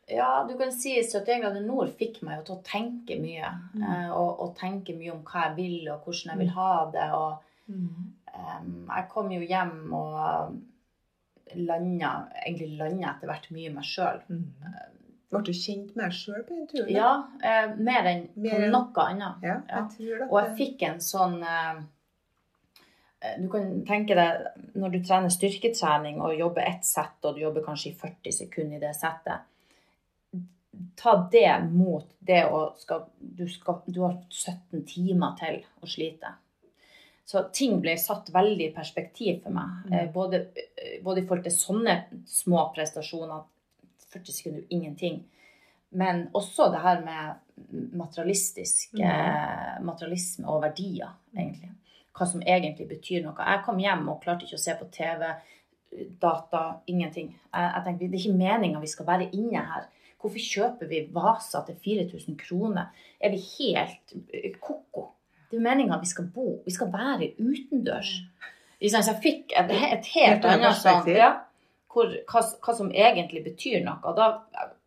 Ja, du kan si 71 grader nord fikk meg jo til å tenke mye. Mm. Eh, og, og tenke mye om hva jeg vil, og hvordan jeg vil ha det. og Mm. um, jeg kom jo hjem og landa, egentlig landa etter hvert mye meg sjøl. Ble du kjent med deg sjøl på den turen? Ja, eh, mer enn Mer på enn- noe annet. Ja, Ja. jeg tror at Og jeg fikk en sånn eh, eh, Du kan tenke deg når du trener styrketrening og jobber ett sett, og du jobber kanskje i 40 sekunder i det settet Ta det mot det å skal Du, skal, du har 17 timer til å slite. Så ting ble satt veldig i perspektiv for meg. Mm. eh, Både, eh, både i forhold til sånne små prestasjoner 40 sekunder, ingenting. Men også det her med materialistisk Mm. eh, materialisme og verdier, egentlig. Hva som egentlig betyr noe. Jeg kom hjem og klarte ikke å se på TV, data, ingenting. Jeg, jeg tenkte, Det er ikke meninga vi skal være inne her. Hvorfor kjøper vi vaser til 4000 kroner? Er vi helt eh, ko-ko? Det er meninga vi skal bo Vi skal være utendørs. Så jeg fikk et, et helt annet sånn ja, hvor, hva, hva som egentlig betyr noe. Og da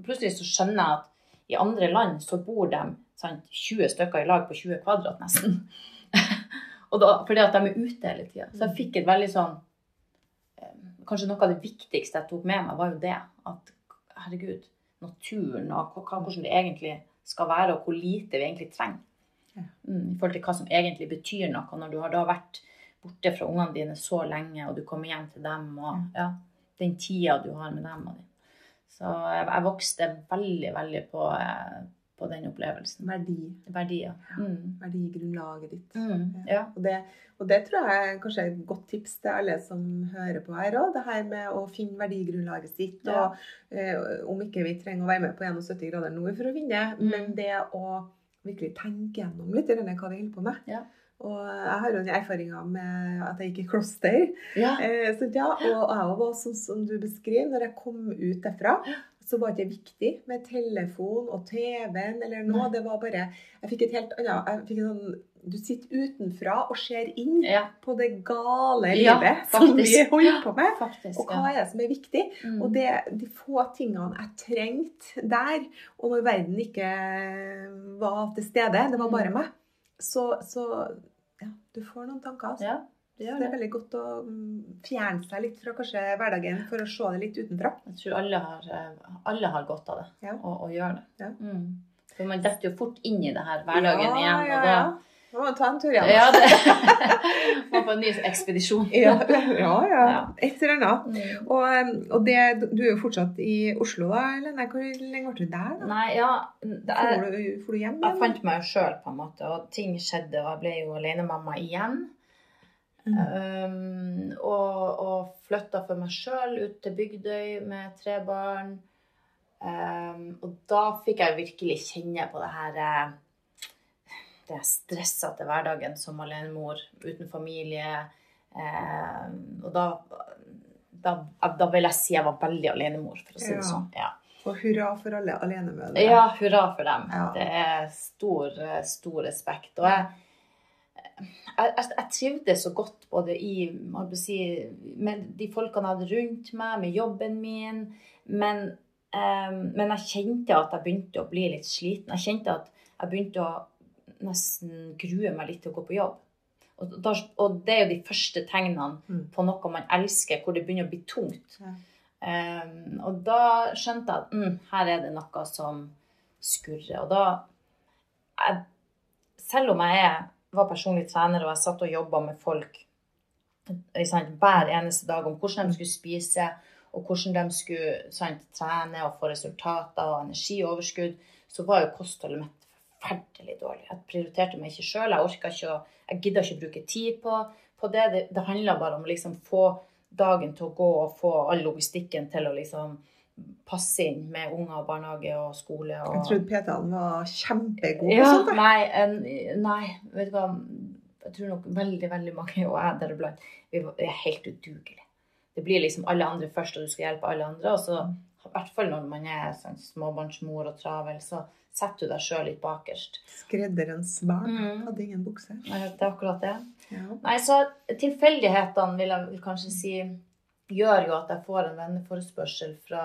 plutselig så skjønner jeg at i andre land så bor de sant, 20 stykker i lag på 20 kvadrat, nesten. da, fordi at de er ute hele tida. Så jeg fikk et veldig sånn eh, Kanskje noe av det viktigste jeg tok med meg, var jo det. At herregud, naturen og hvordan det egentlig skal være, og hvor lite vi egentlig trenger. Mm, I forhold til hva som egentlig betyr noe, når du har da vært borte fra ungene dine så lenge, og du kommer hjem til dem, og ja, den tida du har med dem. Og dem. Så jeg, jeg vokste veldig, veldig på, eh, på den opplevelsen. Verdi. Verdier. Mm. Verdigrunnlaget ditt. Mm. Ja. Og det, og det tror jeg kanskje er et godt tips til alle som hører på her òg. Det her med å finne verdigrunnlaget sitt. Ja. Og eh, om ikke vi trenger å være med på 71 grader nord for å vinne, Mm. men det å virkelig tenke gjennom litt hva vi holder på med. Ja. Og jeg har jo erfaringer med at jeg gikk i kloster. Ja. Eh, så ja, og jeg var sånn som du beskriver, når jeg kom ut derfra, så var det ikke viktig med telefon og TV-en eller noe. Nei. Det var bare Jeg fikk et helt annet jeg fikk en sånn, Du sitter utenfra og ser inn ja. på det gale Ja, livet som vi holder på med. Faktisk. Og hva er det som er viktig? Mm. Og det, de få tingene jeg trengte der, og når verden ikke var til stede, det var bare Mm. meg, så, så ja, du får noen tanker. Altså. Ja, det Så det. det er veldig godt å mm, fjerne seg litt fra kanskje hverdagen for å se det litt utenfra. Jeg tror alle har, eh, alle har godt av det, Ja. å gjøre det. Ja. Mm. For man detter jo fort inn i det her hverdagen igjen, ja, og da. Nå må man ta en tur igjen. Ja, det Man på en ny ekspedisjon. Ja, ja, ja. Et eller annet. Mm. Og, og det, du er jo fortsatt i Oslo, da? Eller hvor lenge ble du der? da? Nei, ja er, for du, for du hjem Jeg fant meg jo sjøl, på en måte, og ting skjedde, og jeg ble jo alenemamma igjen. Mm. Um, og, og flytta for meg sjøl ut til Bygdøy med tre barn. Um, og da fikk jeg virkelig kjenne på det her eh, Det stressete hverdagen som alenemor uten familie. Um, og da, da, da vil jeg si jeg var veldig alenemor, for å si Ja. det sånn. Ja. Og hurra for alle alenemødre. Ja, hurra for dem. Ja. Det er stor, stor respekt. Og jeg, jeg, jeg, trivdes så godt både i si, med de folkene jeg hadde rundt meg, med jobben min. Men, um, men jeg kjente at jeg begynte å bli litt sliten. Jeg kjente at jeg begynte å nesten grue meg litt til å gå på jobb. Og, da, og det er jo de første tegnene Mm. på noe man elsker, hvor det begynner å bli tungt. Ja. Um, og da skjønte jeg at mm, her er det noe som skurrer. Og da jeg, Selv om jeg er, var personlig trener og jeg satt og jobba med folk sant, hver eneste dag om hvordan de skulle spise, og hvordan de skulle sant, trene og få resultater og energioverskudd, så var jo kostholdet mitt forferdelig dårlig. Jeg prioriterte meg ikke sjøl. Jeg orka ikke å Jeg gidda ikke å bruke tid på, på det. Det, det handla bare om å liksom få dagen til å gå og få all logistikken til å liksom passe inn med unger og barnehage og skole. Og... Jeg trodde PT-ene var kjempegode Ja, nei, nei, vet du hva. Jeg tror nok veldig, veldig mange, og jeg deriblant, vi er helt udugelige. Det blir liksom alle andre først, og du skal hjelpe alle andre. Og så, i hvert fall når man er sånn, småbarnsmor og travel, så setter du deg sjøl litt bakerst. Skredderens barn Mm. hadde ingen bukse. Det er akkurat det. Ja. Nei, så tilfeldighetene vil jeg kanskje si gjør jo at jeg får en venneforespørsel fra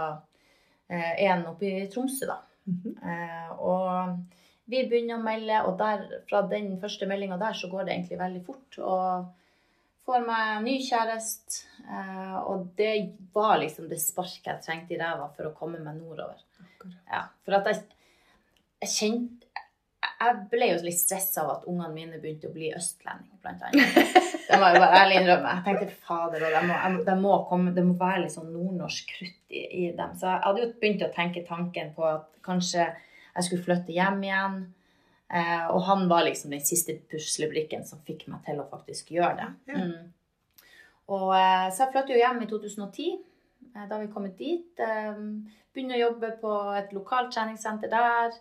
eh, en oppe i Tromsø, da. Mhm. Eh, og vi begynner å melde, og der, fra den første meldinga der så går det egentlig veldig fort. Og får meg ny kjæreste. Eh, og det var liksom det sparket jeg trengte i ræva for å komme meg nordover. Ja, for at jeg, jeg kjente Jeg ble jo litt stressa av at ungene mine begynte å bli østlending, blant annet. Det må jeg bare ærlig innrømme. Jeg tenkte fader, det må, de må- det må, komme, det må være litt sånn nordnorsk krutt i, i dem. Så jeg hadde jo begynt å tenke tanken på at kanskje jeg skulle flytte hjem igjen. Eh, og han var liksom den siste puslebrikken som fikk meg til å faktisk gjøre det. Ja. Mm. Og, eh, så jeg flyttet jo hjem i 2010. Eh, da vi kommet dit. Eh, begynner å jobbe på et lokalt treningssenter der.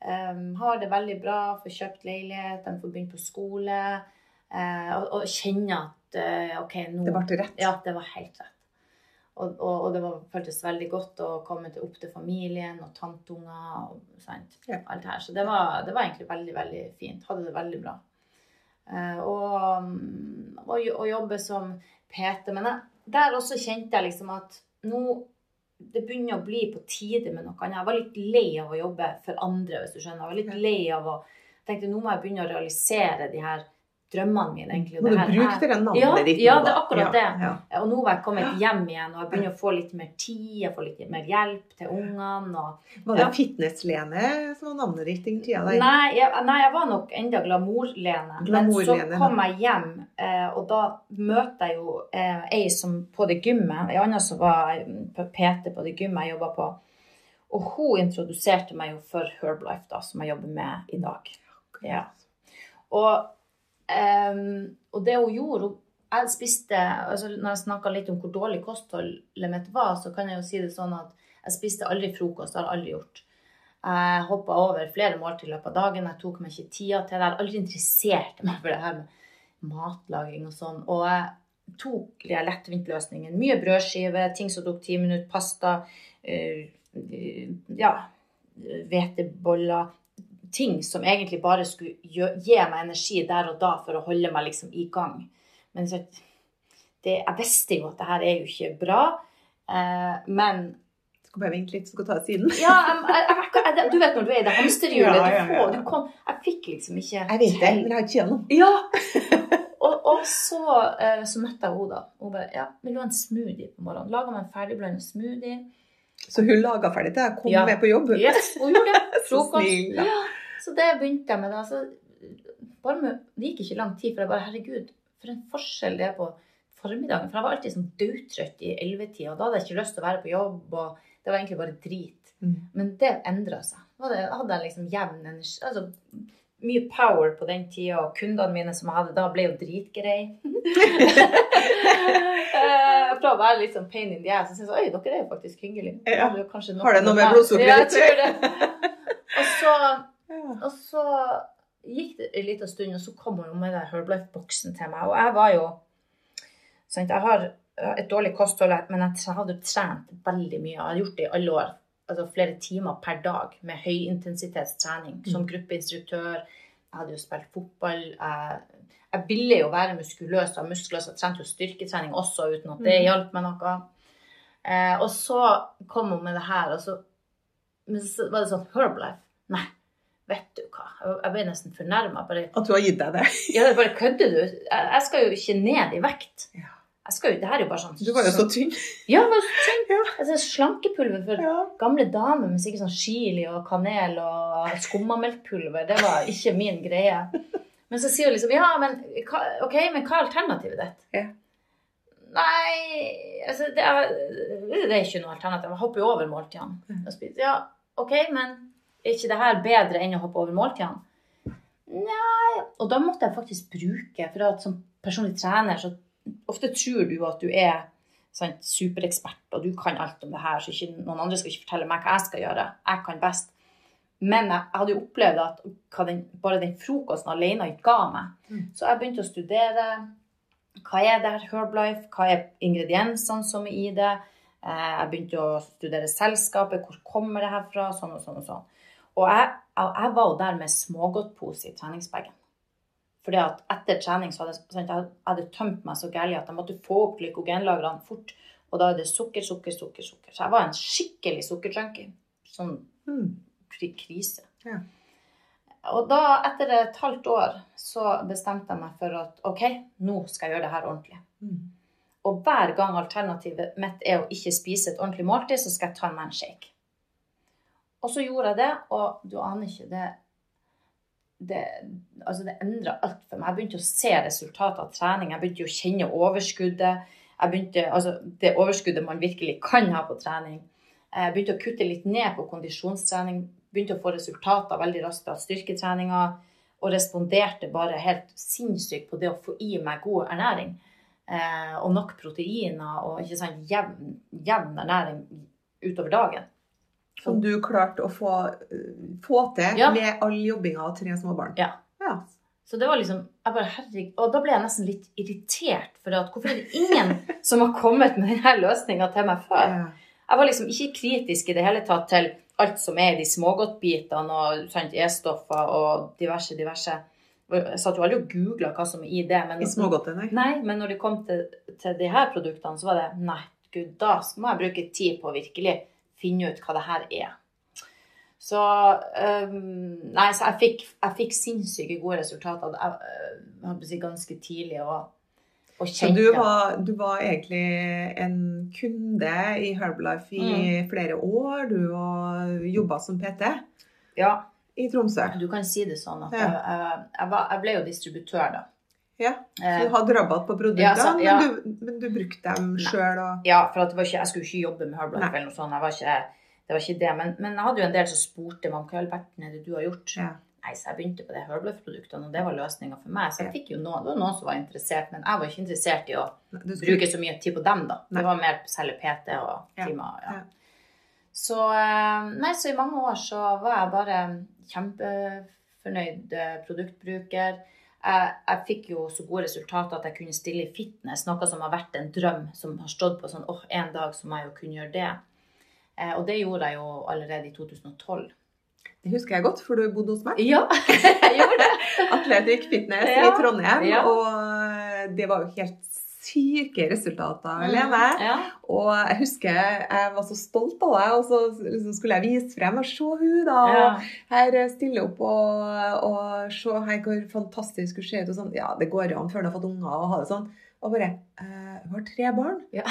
Eh, har det veldig bra, får kjøpt leilighet, de får begynne på skole. Uh, og, og kjenner at uh, OK, nå Det ble rett. Ja, det var helt rett. Og, og, og det var, føltes veldig godt å komme til, opp til familien og tanteunger. og sant? Ja. Alt det her. Så det var, det var egentlig veldig, veldig fint. Hadde det veldig bra. Uh, og, mm, og jobbe som PT. Men jeg, der også kjente jeg liksom at nå det begynner å bli på tide med noe annet. Jeg var litt lei av å jobbe for andre, hvis du skjønner. Jeg var litt lei av å tenkte nå må jeg begynne å realisere de her drømmene mine. egentlig. Må du bruke det navnet Ja, ditt ja, det er akkurat Ja, ja. Ja, Og nå var jeg kommet hjem igjen, og jeg begynner å få litt mer tid, jeg får litt mer hjelp til ungene. Var det. Fitness-Lene som var navnet ditt den tida? Nei jeg, nei, jeg var nok enda Glamour-Lene. Men så kom jeg hjem, eh, og da møter jeg jo eh, ei som på det gymmet, ei anna som var PT på det gymmet jeg jobba på. Og hun introduserte meg jo for Herblife, da, som jeg jobber med i dag. Ja. Og, ehm, og det hun gjorde hun, Jeg spiste altså Når jeg snakka litt om hvor dårlig kostholdet mitt var, så kan jeg jo si det sånn at jeg spiste aldri frokost. Det har jeg aldri gjort. Jeg hoppa over flere måltider i løpet av dagen. Jeg tok meg ikke tida til det. Jeg har aldri interessert meg for det her med matlaging og sånn. Og jeg tok de lettvintløsningene. Mye brødskive, ting som tok ti minutter, pasta, eh, ja, hveteboller. Ting som egentlig bare skulle gi meg energi der og da for å holde meg liksom i gang. Men så, det, jeg visste jo at det her er jo ikke bra. Eh, men Skal bare vente litt, så skal du ta siden. ja, jeg, jeg, jeg, du vet når du er i det hamsterhjulet. Ja, ja, ja. Du får, du kom, jeg fikk liksom ikke Jeg vet det, men jeg har ikke gjennom. Ja! Og, og så, eh, så møtte jeg henne da. Hun bare ja, vil du ha en smoothie på morgenen? Laga meg en ferdigblanda smoothie. Så hun laga ferdig til jeg kom Ja. med på jobb. Yes, hun gjorde det. Så Frokost. snill, da. Ja, så det begynte jeg med da. Så det gikk ikke lang tid, for jeg bare herregud, for en forskjell det er på formiddagen. For jeg var alltid sånn dødtrøtt i ellevetida, og da hadde jeg ikke lyst til å være på jobb. og det var egentlig bare drit. Mm. Men det endra seg. Da hadde jeg- liksom jevn energi. Altså, mye power på den tida, og kundene mine som jeg hadde da, ble jo dritgreie. Eh, Fra å være litt sånn pain in the ass, så synes jeg oi, dere er jo faktisk hyggelige. Ja. Har det noe med blodsukkeret tror det. Og så. Og så gikk det en liten stund, og så kom hun med den Herbalife-boksen til meg. Og jeg var jo sant, Jeg har et dårlig kosthold, men jeg hadde trent veldig mye. Jeg hadde gjort det i alle år. Altså flere timer per dag med høyintensitetstrening som Mm. gruppeinstruktør. Jeg hadde jo spilt fotball. Jeg, jeg ville jo være muskuløs og muskuløs, muskler, så jeg trente jo styrketrening også uten at det Mm. hjalp meg noe. Eh, og så kom hun med det her, og så, men så var det sånn Herbalife. Nei, vet du hva. Jeg- ble nesten fornærma. At du har gitt deg det. ja, bare kødder du? Jeg, jeg skal jo ikke ned i vekt. Ja. Jeg skal jo, det her er jo bare sånn Du var jo så tynn. Ja, jeg var så tynn. Ja. Altså, slankepulver for Ja. gamle damer med sikkert sånn chili og kanel og skummamelkpulver. Det var ikke min greie. Men så sier hun liksom Ja, men hva, ok, men hva er alternativet ditt? Ja. Nei, altså det er, det er ikke noe alternativ. Jeg hopper jo over måltidene. Ja, ok, men er ikke det her bedre enn å hoppe over måltidene? Nei Og da måtte jeg faktisk bruke For at som personlig trener så ofte tror du at du er sant, superekspert, og du kan alt om det her, så ikke, noen andre skal ikke fortelle meg hva jeg skal gjøre. Jeg kan best. Men jeg, jeg hadde jo opplevd at den, bare den frokosten alene ga meg. Mm. Så jeg begynte å studere. Hva er det her Herblife? Hva er ingrediensene som er i det? Eh, Jeg begynte å studere selskapet. Hvor kommer det her fra? Sånn og sånn og sånn. Og jeg, jeg, var jo der med smågodtpose i treningsbagen. Fordi at etter trening så hadde sant, jeg hadde tømt meg så gærent at jeg måtte få opp glykogenlagrene fort. Og da er det sukker, sukker, sukker. sukker. Så jeg var en skikkelig sukkerjunkie. Sånn Mm. krise. Ja. Og da, etter et halvt år, så bestemte jeg meg for at OK, nå skal jeg gjøre det her ordentlig. Mm. Og hver gang alternativet mitt er å ikke spise et ordentlig måltid, så skal jeg ta meg en shake. Og så gjorde jeg det, og du aner ikke det Det, altså det endra alt for meg. Jeg begynte å se resultatet av trening. Jeg begynte å kjenne overskuddet. Begynte, altså det overskuddet man virkelig kan ha på trening. Jeg begynte å kutte litt ned på kondisjonstrening. Begynte å få resultater veldig raskt av styrketreninga. Og responderte bare helt sinnssykt på det å få i meg god ernæring. Eh, og nok proteiner og ikke sant, jevn, jevn ernæring utover dagen. Som du klarte å få, uh, få til Ja. med all jobbinga og tre små barn. Ja. ja. Så det var liksom, jeg bare, herregud, Og da ble jeg nesten litt irritert. For at, hvorfor er det ingen som har kommet med denne løsninga til meg før? Jeg var liksom ikke kritisk i det hele tatt til alt som er i de smågodtbitene og E-stoffer og diverse, diverse. Jeg satt jo aldri og googla hva som er i det. Men, I smågodtet, nei. Nei, men når det kom til, til de her produktene, så var det nei, gud, da må jeg bruke tid på virkelig finne ut hva det her er. Så um, Nei, så jeg fikk, jeg fikk sinnssyke gode resultater jeg, øh, jeg si, ganske tidlig. Og, Så du var, du var egentlig en kunde i Herbalife i Mm. flere år, du, jobba som PT Ja, i Tromsø. du kan si det sånn at Ja. jeg, jeg, jeg, var, jeg ble jo distributør, da. Ja, Så Eh, du hadde rabatt på produktene, Ja, ja. men, du, men du brukte dem sjøl og ja, for at det var ikke, jeg skulle ikke jobbe med Herbalife eller noe sånt. Var ikke det var ikke det. Men, men jeg hadde jo en del som spurte meg om hva i all verden er det du har gjort. Ja. Nei, så jeg begynte på det Herbalife-produktene, og det var løsninga for meg. Så jeg fikk jo noen, det var noen som var interessert, men jeg var ikke interessert i å skulle- bruke så mye tid på dem, da. Nei. Det var mer å selge PT og Ja, timer. Ja. ja. Så, eh, nei, så i mange år så var jeg bare kjempefornøyd eh, produktbruker. Jeg, jeg fikk jo så gode resultater at jeg kunne stille i fitness, noe som har vært en drøm som har stått på sånn åh, en dag så må jeg jo kunne gjøre det. Eh, Og det gjorde jeg jo allerede i 2012. Det husker jeg godt, for du bodde hos meg. Ja, jeg gjorde det. Atletic Fitness Ja, i Trondheim. ja. Og det var jo helt syke resultater, Lene. Mm, Ja. Og jeg husker jeg var så stolt av deg, og så liksom skulle jeg vise frem og se hun da. Ja. Her stille opp og, og se her hvor fantastisk hun ser ut. Og sånn. Ja, det går an før du har fått unger og ha det sånn. Og bare eh, Hun har tre barn. Ja.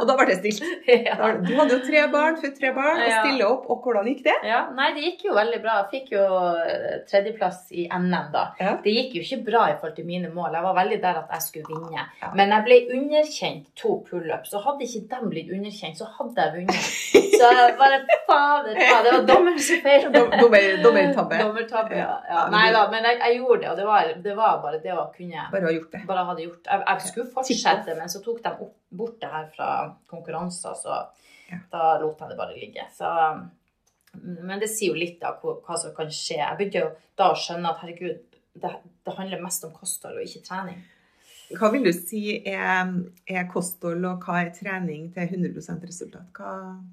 Og da ble det stilt. Ja. Du hadde jo tre barn, født tre barn, og stille opp. Og hvordan gikk det? Ja, nei, det gikk jo veldig bra. Jeg fikk jo eh, tredjeplass i NM, da. Det gikk jo ikke bra i forhold til mine mål. Jeg var veldig der at jeg skulle vinne. Men jeg ble underkjent to pullups. Så hadde ikke dem blitt underkjent, så hadde jeg vunnet. Så jeg bare fader ta, Det var dommeren som feilet. dommer- Dommertabbe. Dommertabbe, ja. Nei da, men jeg, jeg gjorde det, og det var, det var bare det å kunne Bare ha gjort det. bare hadde gjort. Jeg, jeg skulle fortsette, men så tok de opp, bort det her fra konkurranser, så Ja. da lot jeg det bare ligge. Så, men det sier jo litt av hva, hva som kan skje. Jeg begynte jo da å skjønne at herregud, det, det handler mest om kosthold og ikke trening. Hva vil du si er, er kosthold, og hva er trening til 100% resultat? Hva,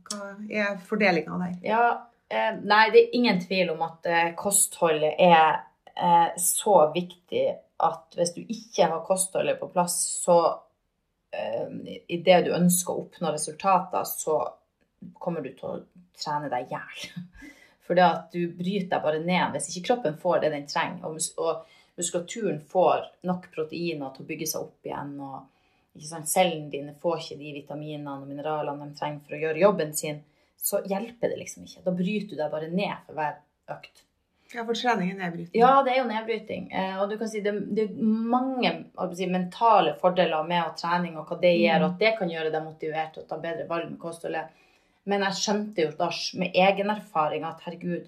hva er fordelinga der? Ja, eh, nei, det er ingen tvil om at eh, kostholdet er eh, så viktig at hvis du ikke har kostholdet på plass, så eh, det du ønsker å oppnå resultater, så kommer du til å trene deg i hjel. For det at du bryter deg bare ned hvis ikke kroppen får det den trenger, og, mus og muskulaturen får nok proteiner til å bygge seg opp igjen, og cellene dine får ikke de vitaminene og mineralene de trenger for å gjøre jobben sin, så hjelper det liksom ikke. Da bryter du deg bare ned for hver økt. Ja, for trening er nedbrytning. Ja, det er jo nedbryting. Eh, og du kan si det, det er mange si, mentale fordeler med å trening, og hva det gjør, og at det kan gjøre deg motivert til å ta bedre valg med kostholdet. Men jeg skjønte jo da med egen erfaring at herregud,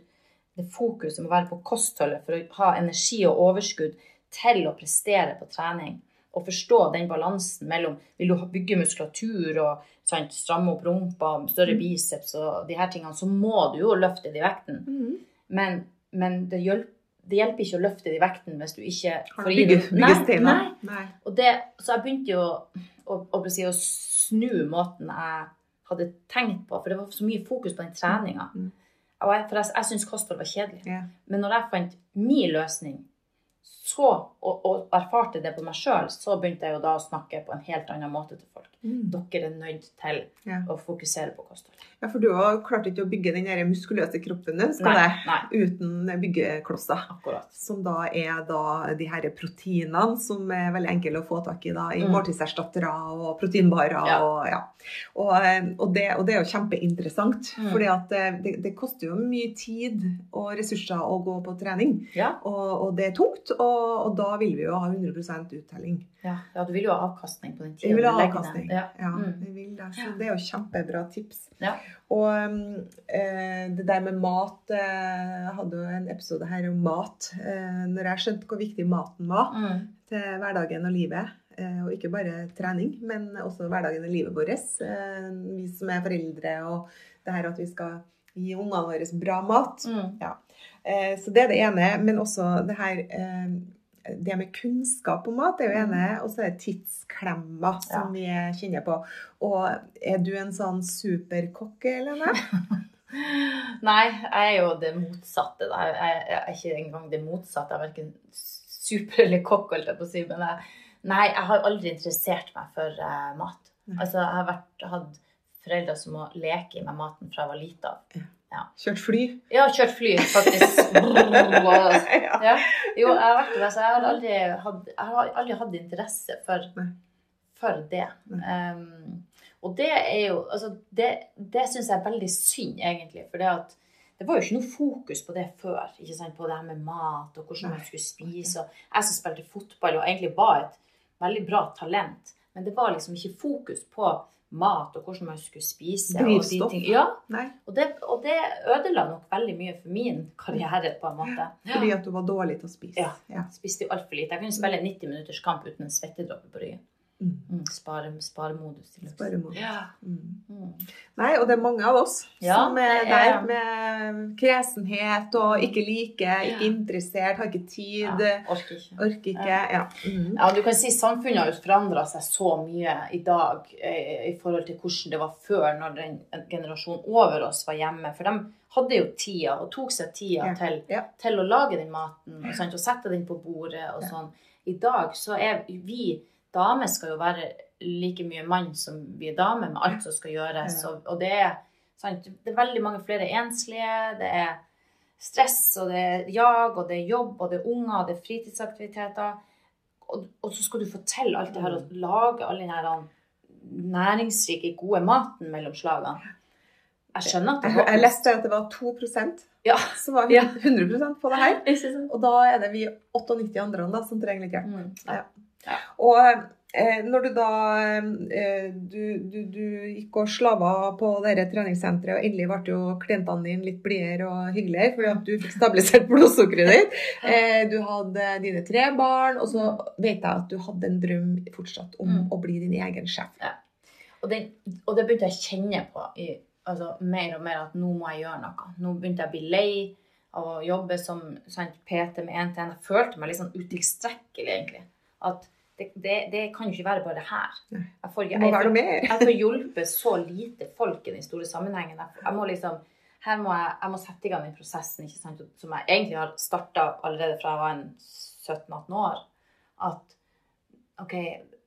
det fokuset må være på kostholdet for å ha energi og overskudd til å prestere på trening. Og forstå den balansen mellom vil du bygge muskulatur og sant, stramme opp rumpa, større biceps og de her tingene, så må du jo løfte de vekten. Mhm. Men, men det, hjelper, det hjelper ikke å løfte de vekten hvis du ikke får gi i bygge, det. Nei, nei. Nei. Det, så jeg begynte jo å, å, å, snu måten jeg hadde tenkt på, for det var så mye fokus på den treninga. Mm. For jeg, jeg syntes kosthold var kjedelig. Yeah. Men når jeg fant min løsning, så, og, og erfarte det på meg sjøl, så begynte jeg jo da å snakke på en helt annen måte til folk. Mm. Dere er nødt til Ja. å fokusere på kosthold. ja, for du har klart ikke å bygge den der muskuløse kroppen du skal Nei, det, nei, uten byggeklosser. akkurat. Som da er da de her proteinene som er veldig enkle å få tak i da, i Mm. måltidserstattere og proteinbarer. Ja. Og, ja. og, eh, og, det, og det er jo kjempeinteressant, Mm. fordi at eh, det, det koster jo mye tid og ressurser å gå på trening. Ja, Og, og det er tungt, og, og da vil vi jo ha 100 uttelling. ja, ja, du vil jo ha avkastning på den Vi tida vil ha avkastning. Ja. Ja, Mm. vi vil det. Så det er jo kjempebra tips. Ja. Og eh, det der med mat eh, Jeg hadde jo en episode her om mat. Eh, når jeg skjønte hvor viktig maten var Mm. til hverdagen og livet. Eh, og ikke bare trening, men også hverdagen og livet vårt. Eh, vi som er foreldre, og det her at vi skal gi ungene våre bra mat. Mm. Eh, så det er det ene. Men også det her eh, Det med kunnskap om mat er jo ene, og så er det tidsklemma som vi kjenner på. Og er du en sånn superkokk, Lene? Nei, jeg er jo det motsatte. Da. Jeg er ikke engang det motsatte. Jeg er verken super eller kokk, holdt jeg på å si. Men jeg, nei, jeg har aldri interessert meg for uh, mat. Altså, jeg har vært, hatt foreldre som må leke med maten fra jeg var lita. Kjørt fly? Ja, kjørt fly, faktisk. ja. Ja. Jo, jeg har vært det. Så jeg har aldri hatt, har aldri hatt interesse for, for det. Um, og det er jo altså Det, det syns jeg er veldig synd, egentlig. For det at det var jo ikke noe fokus på det før. ikke sant, På det her med mat og hvordan man skulle spise. Og jeg som spilte fotball og egentlig var et veldig bra talent, men det var liksom ikke fokus på mat og hvordan man skulle spise. Og, Drivstoff. ting. Ja, og, det, og det ødela nok veldig mye for min karriere, på en måte. fordi at du var dårlig til å spise. Ja. Ja. Spiste jo altfor lite. Jeg kunne spille en 90 minutters kamp uten en svettedråpe på ryggen. Mm. Mm, spare, modus til Spare Sparemodus. Ja. Mm. Mm. Nei, og det er mange av oss Ja, som er er der er- med kresenhet og ikke like, ikke Ja. interessert, har ikke tid, Ja, orker ikke. orker ikke. Ja. Mm. Ja, du kan si Samfunnet har jo forandra seg så mye i dag eh, i forhold til hvordan det var før, når den generasjonen over oss var hjemme. For de hadde jo tida, og tok seg tida Ja. til, Ja. til å lage den maten og, sant, og sette den på bordet og Ja. sånn. I dag så er vi damer skal jo være like mye mann som vi er dame, med alt som skal gjøres. Og, og det er sant, det er veldig mange flere enslige. det er stress, og det er jag, og det er jobb, og det er unger, og det er fritidsaktiviteter. Og, og så skal du fortelle alt det her og lage all den her næringsrike, gode maten mellom slagene. Jeg skjønner at det var jeg leste at det var 2% Ja. som var Ja. 100 på det her. Og da er det vi 98 andre da, som trenger litt hjelp. Mm. Ja. Og eh, når du da eh, du, du, du gikk og slava på dette treningssenteret, og endelig ble jo klientene dine litt blidere og hyggeligere fordi at du fikk stabilisert blodsukkeret ditt. Eh, du hadde dine tre barn, og så vet jeg at du hadde en drøm fortsatt om Mm. å bli din egen sjef. Og, det, og det begynte jeg å kjenne på i, altså, mer og mer at nå må jeg gjøre noe. Nå begynte jeg å bli lei av å jobbe som sant, PT med én til én. Jeg følte meg litt sånn utilstrekkelig, egentlig. At det, det, det kan jo ikke være bare det her. Jeg får, jeg, jeg, jeg får hjulpet så lite folk i den store sammenhengen. Jeg, må liksom her må jeg, må sette i gang den prosessen ikke sant, som jeg egentlig har starta allerede fra jeg var en 17-18 år. At OK,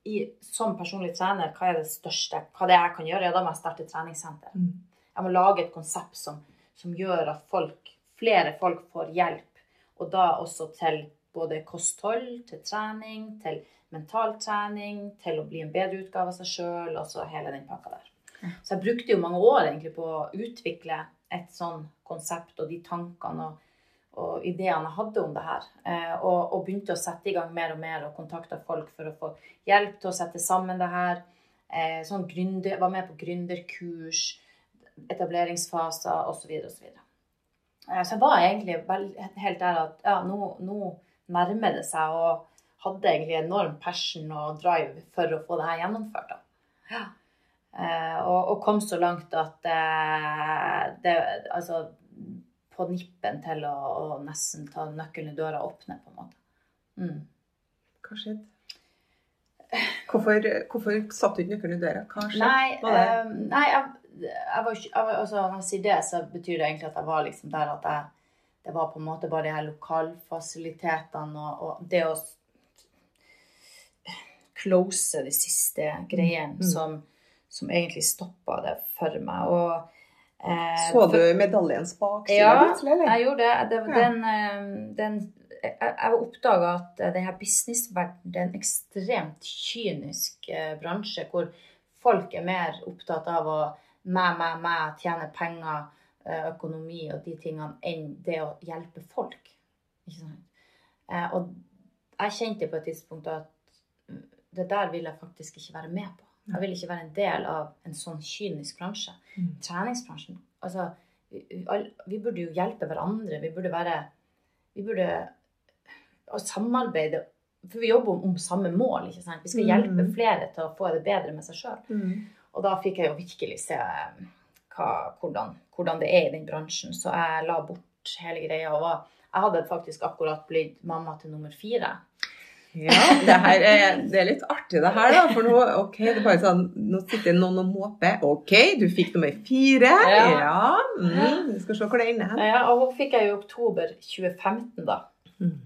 i, som personlig trener, hva er det største? Hva det er jeg kan gjøre? Ja, da må jeg starte treningssenter. Mm. Jeg må lage et konsept som, som gjør at folk, flere folk får hjelp. Og da også til både kosthold, til trening, til mentaltrening, til å bli en bedre utgave av seg sjøl, altså hele den pakka der. Så jeg brukte jo mange år egentlig på å utvikle et sånn konsept og de tankene og, og ideene jeg hadde om det her. Eh, og, og begynte å sette i gang mer og mer og kontakta folk for å få hjelp til å sette sammen det her. Eh, sånn gründer, var med på gründerkurs, etableringsfaser osv. osv. Eh, så jeg var egentlig helt der at ja, nå, nå nærmer det seg, og hadde egentlig enorm passion og drive for å få det her gjennomført. Ja. Eh, og, og kom så langt at eh, det Altså på nippen til å, å nesten ta nøkkelen i døra og åpne, på en måte. Mm. Hva skjedde? Hvorfor, hvorfor satte du ikke nøkkelen i døra? Hva skjedde? Nei, eh, nei jeg, jeg var ikke altså, Når jeg sier det, så betyr det egentlig at jeg var liksom der at jeg Det var på en måte bare de her lokalfasilitetene og, og det å close de siste greiene Mm. som, som egentlig stoppa det for meg. Og, eh, Så du medaljens bakside Ja, eller? jeg gjorde det. det Ja. den, eh, den, jeg, jeg oppdaga at eh, denne businessverdenen er en ekstremt kynisk eh, bransje, hvor folk er mer opptatt av å meg, meg, meg, tjene penger, økonomi og de tingene, enn det å hjelpe folk. Ikke sant? Eh, og jeg kjente på et tidspunkt at mm, det der vil jeg faktisk ikke være med på. Jeg vil ikke være en del av en sånn kynisk bransje. Mm. Treningsbransjen Altså, vi, vi burde jo hjelpe hverandre. Vi burde være Vi burde samarbeide For vi jobber om, om samme mål, ikke sant? Vi skal hjelpe Mm. flere til å få det bedre med seg sjøl. Mm. Og da fikk jeg jo virkelig se eh, hva, hvordan, hvordan det er i den bransjen. Så jeg la bort hele greia. og var, Jeg hadde faktisk akkurat blitt mamma til nummer fire. Ja, det, er, det er litt artig det her, da. For nå, okay, sånn, nå sitter noen og måper. Ok, du fikk nummer fire. Ja. Ja. Mm, vi skal se hvor det ender hen. Ja, og hun fikk jeg i oktober 2015, da. Mm.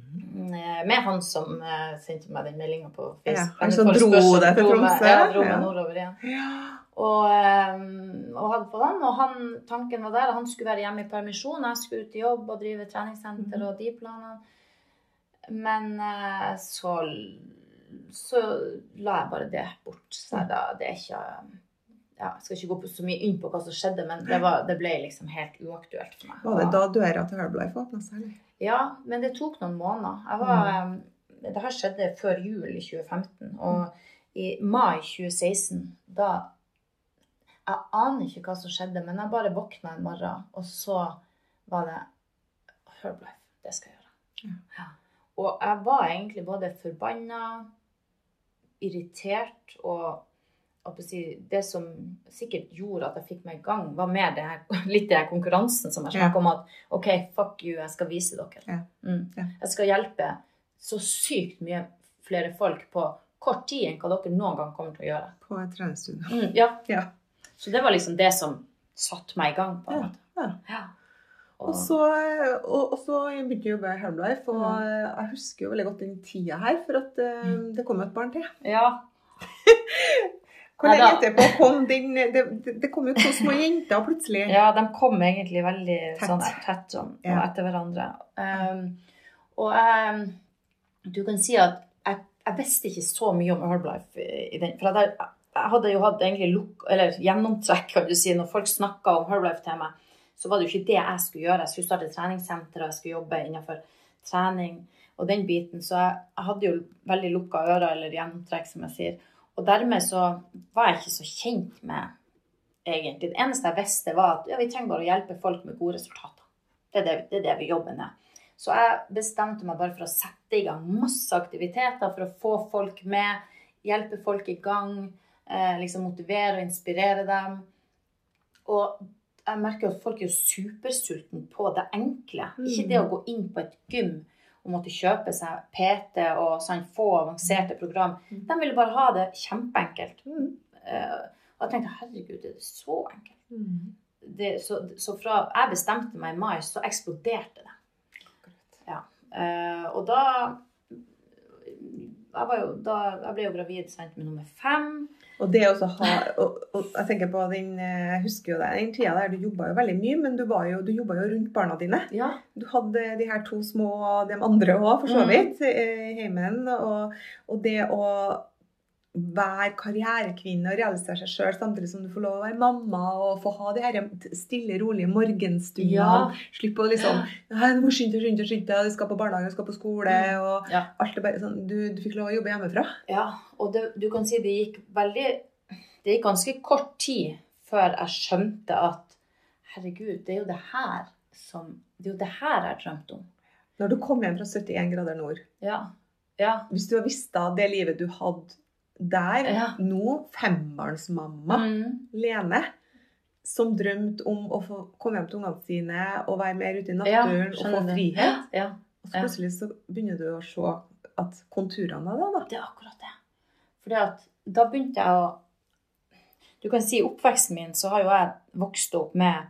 Eh, Med han som eh, sendte meg den meldinga på Ja, han som dro deg til Tromsø. Ja, dro meg nordover igjen. Ja. Og, eh, og hadde på han, og han, tanken var der. Han skulle være hjemme i permisjon, jeg skulle ut i jobb og drive treningssenter Mhm. og de planene. Men eh, så, så la jeg bare det bort. Så da, det er ikke ja, Jeg skal ikke gå på så mye inn på hva som skjedde, men det, var, det ble liksom helt uaktuelt for meg. Var det da døra til Herbalife åpna seg? eller? Ja, men det tok noen måneder. Jeg var, mm. Det her skjedde før jul i 2015. Og i mai 2016, da Jeg aner ikke hva som skjedde, men jeg bare våkna en morgen, og så var det Herblife. Det skal jeg gjøre. Ja. Og jeg var egentlig både forbanna, irritert og det som sikkert gjorde at jeg fikk meg i gang, var mer det her, litt det her konkurransen som jeg snakka om. At OK, fuck you, jeg skal vise dere. Ja. Mm. Ja. Jeg skal hjelpe så sykt mye flere folk på kort tid enn hva dere noen gang kommer til å gjøre. På et treningsstudio. Mm, ja. Ja. Så det var liksom det som satte meg i gang. på en måte. ja. Ja. Og så, og, og så begynte jeg å jobbe i Herbalife, og jeg husker jo veldig godt den tida her, for at eh, det kom jo et barn til. ja. Hvor lenge etterpå kom den Det, det, kom jo to små jenter plutselig. Ja, de kom egentlig veldig Tett. sånn tett sånn, Ja. etter hverandre. Um, og um, du kan si at jeg, jeg visste ikke så mye om Herbalife i at den. For jeg, jeg hadde jo hatt egentlig luk, eller gjennomtrekk, kan du si. Når folk snakka om Herblife til meg, så var det jo ikke det jeg skulle gjøre. Jeg skulle starte treningssenter, og jeg skulle jobbe innenfor trening og den biten. Så jeg, jeg hadde jo veldig lukka ører, eller gjennomtrekk, som jeg sier. Og dermed så var jeg ikke så kjent med egentlig. Det eneste jeg visste, var at ja, vi trenger bare å hjelpe folk med gode resultater. Det er det, det, er det vi jobber med. Så jeg bestemte meg bare for å sette i gang masse aktiviteter for å få folk med, hjelpe folk i gang, liksom motivere og inspirere dem. Og jeg merker at folk er jo supersultne på det enkle. Ikke det å gå inn på et gym og måtte kjøpe seg PT og sånn, få avanserte program. De ville bare ha det kjempeenkelt. Mm. Eh, og jeg tenkte herregud, er det så enkelt? Mm. Det, så, så fra jeg bestemte meg i mai, så eksploderte det. Ja. Eh, og da jeg, var jo, da jeg ble jo gravid sant, med nummer fem. Og det også ha, og, og jeg tenker på den, eh, jeg husker jo det, den tida der du jobba jo veldig mye, men du, var jo, du jobba jo rundt barna dine. Ja. Du hadde de her to små, de andre òg, for så Mm. vidt, eh, i heimen. Og, og det å være karrierekvinne og realisere seg sjøl samtidig som du får lov å være mamma og få ha de her stille, rolige morgenstundene. Ja. Slippe å liksom Nei, du må skynde deg, skynde deg, skynde deg, du skal på barnehage, du skal på skole. og Ja. alt er bare sånn, du, du fikk lov å jobbe hjemmefra. Ja, og det, du kan si det gikk veldig Det gikk ganske kort tid før jeg skjønte at herregud, det er jo det her som Det er jo det her jeg drømte om. Når du kom hjem fra 71 grader nord, Ja. Ja. hvis du hadde visst da det livet du hadde der, Ja. nå fembarnsmamma Mm. Lene, som drømte om å få komme hjem til ungene sine og være mer ute i Ja, og få frihet. Ja, Og så plutselig så begynner du å se at konturene av det, da. det er akkurat det. For da begynte jeg å Du kan si oppveksten min så har jo jeg vokst opp med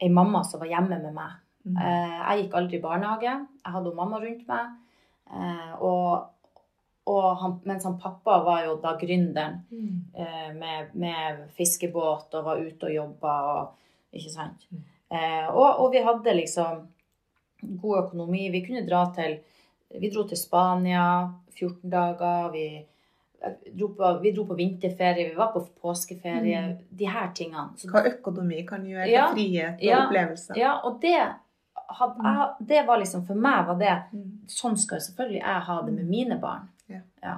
ei mamma som var hjemme med meg. Mm. Eh, Jeg gikk aldri i barnehage. Jeg hadde jo mamma rundt meg. Eh, og han, mens han pappa var jo da gründeren Mm. eh, med, med fiskebåt og var ute og jobba og Ikke sant? Mm. Eh, og, og vi hadde liksom god økonomi. Vi kunne dra til Vi dro til Spania 14 dager. Vi dro på, vi dro på vinterferie, vi var på påskeferie. Mm. De her tingene. Så Hva økonomi kan gjøre Ja, for frihet og ja, opplevelser. Ja, og det, hadde, jeg, det var liksom For meg var det Mm. Sånn skal selvfølgelig jeg ha det med mine barn. Ja.